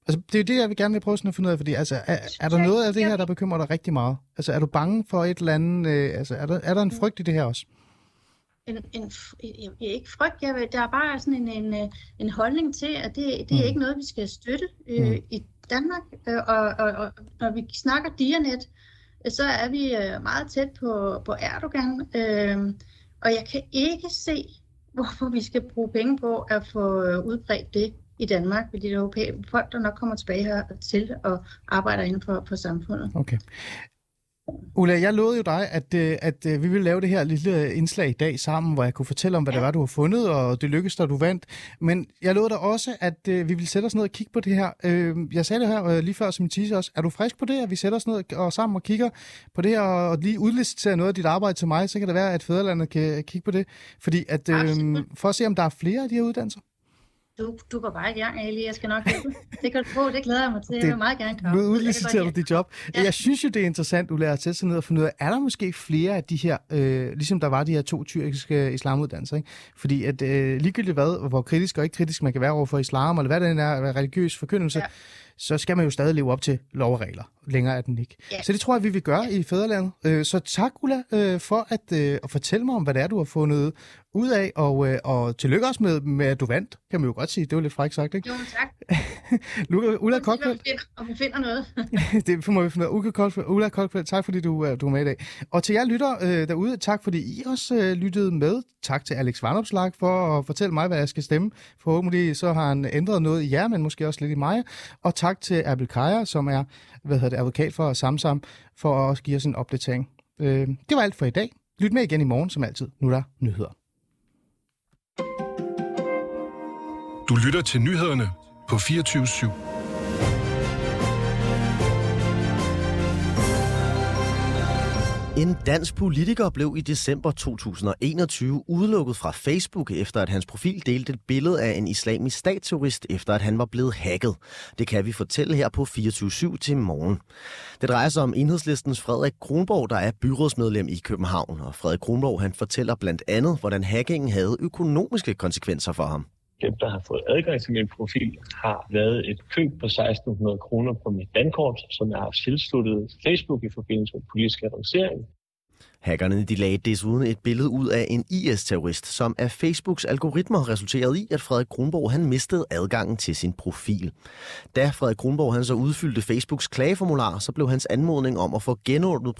Altså, det er jo det, jeg vil gerne vil prøve sådan at finde ud af, fordi altså, er, er der noget af det her, der bekymrer dig rigtig meget? Altså, er du bange for et eller andet? Øh, altså, er der, er der en frygt i det her også? En, en, en, ikke frygt, jeg vil, der er bare sådan en, en, øh, en holdning til, at det, det er mm. ikke noget, vi skal støtte øh, mm. i Danmark. Øh, og, og, og når vi snakker Dianet, så er vi øh, meget tæt på, på Erdogan, øh, og jeg kan ikke se, hvorfor vi skal bruge penge på at få øh, udbredt det i Danmark, fordi det er folk, der nok kommer tilbage her til og arbejder inden for, for samfundet. Okay. Ulla, jeg lovede jo dig, at, øh, at, øh, vi ville lave det her lille indslag i dag sammen, hvor jeg kunne fortælle om, hvad ja. det var, du har fundet, og det lykkedes dig, du vandt. Men jeg lovede dig også, at uh, vi ville sætte os ned og kigge på det her. Jeg sagde det her lige før som teaser også. Er du frisk på det, at vi sætter os ned og sammen og kigger på det her, og lige udliciterer noget af dit arbejde til mig, så kan det være, at Fæderlandet kan kigge på det. Fordi at, uh, for at se, om der er flere af de her uddannelser. Du, du går bare i gang, Ali. Jeg skal nok. Det kan du få, det glæder jeg mig til. Det, jeg vil meget gerne komme. Nu udliciterer du dit job. Ja. Jeg synes jo, det er interessant, du lærer at sætte sig ned og finde ud af, er der måske flere af de her, øh, ligesom der var de her to tyrkiske islamuddannelser, ikke? Fordi at øh, ligegyldigt hvad, hvor kritisk og ikke kritisk man kan være over for islam, eller hvad det er, religiøs forkyndelse, ja så skal man jo stadig leve op til lov og regler. Længere er den ikke. Ja. Så det tror jeg, vi vil gøre ja. i Fæderlandet. Øh, så tak, Ulla, øh, for at, øh, at fortælle mig om, hvad det er, du har fundet ud af, og, og tillykke også med, med, at du vandt, kan man jo godt sige. Det var lidt frækt sagt, ikke? Jo, tak. (laughs) Ulla Kokfeldt. Om vi finder noget. (laughs) (laughs) det må vi finde ud. Ulla Kokfeldt, tak fordi du, du er med i dag. Og til jer lytter øh, derude, tak fordi I også øh, lyttede med. Tak til Alex Varnopslag for at fortælle mig, hvad jeg skal stemme. Forhåbentlig så har han ændret noget i jer, men måske også lidt i mig. Og tak til Abel Kaja, som er hvad hedder det, advokat for Samsam, for at give os en opdatering. Øh, det var alt for i dag. Lyt med igen i morgen, som altid. Nu er der nyheder. Du lytter til nyhederne på 24 /7. En dansk politiker blev i december 2021 udelukket fra Facebook, efter at hans profil delte et billede af en islamisk statsterrorist, efter at han var blevet hacket. Det kan vi fortælle her på 24 til morgen. Det drejer sig om enhedslistens Frederik Kronborg, der er byrådsmedlem i København. Og Frederik Kronborg han fortæller blandt andet, hvordan hackingen havde økonomiske konsekvenser for ham dem, der har fået adgang til min profil, har lavet et køb på 1600 kroner på mit dankort, som jeg har tilsluttet Facebook i forbindelse med politisk annoncering. Hackerne de lagde desuden et billede ud af en IS-terrorist, som af Facebooks algoritmer resulterede i, at Frederik Kronborg han mistede adgangen til sin profil. Da Frederik Kronborg han så udfyldte Facebooks klageformular, så blev hans anmodning om at få genåbnet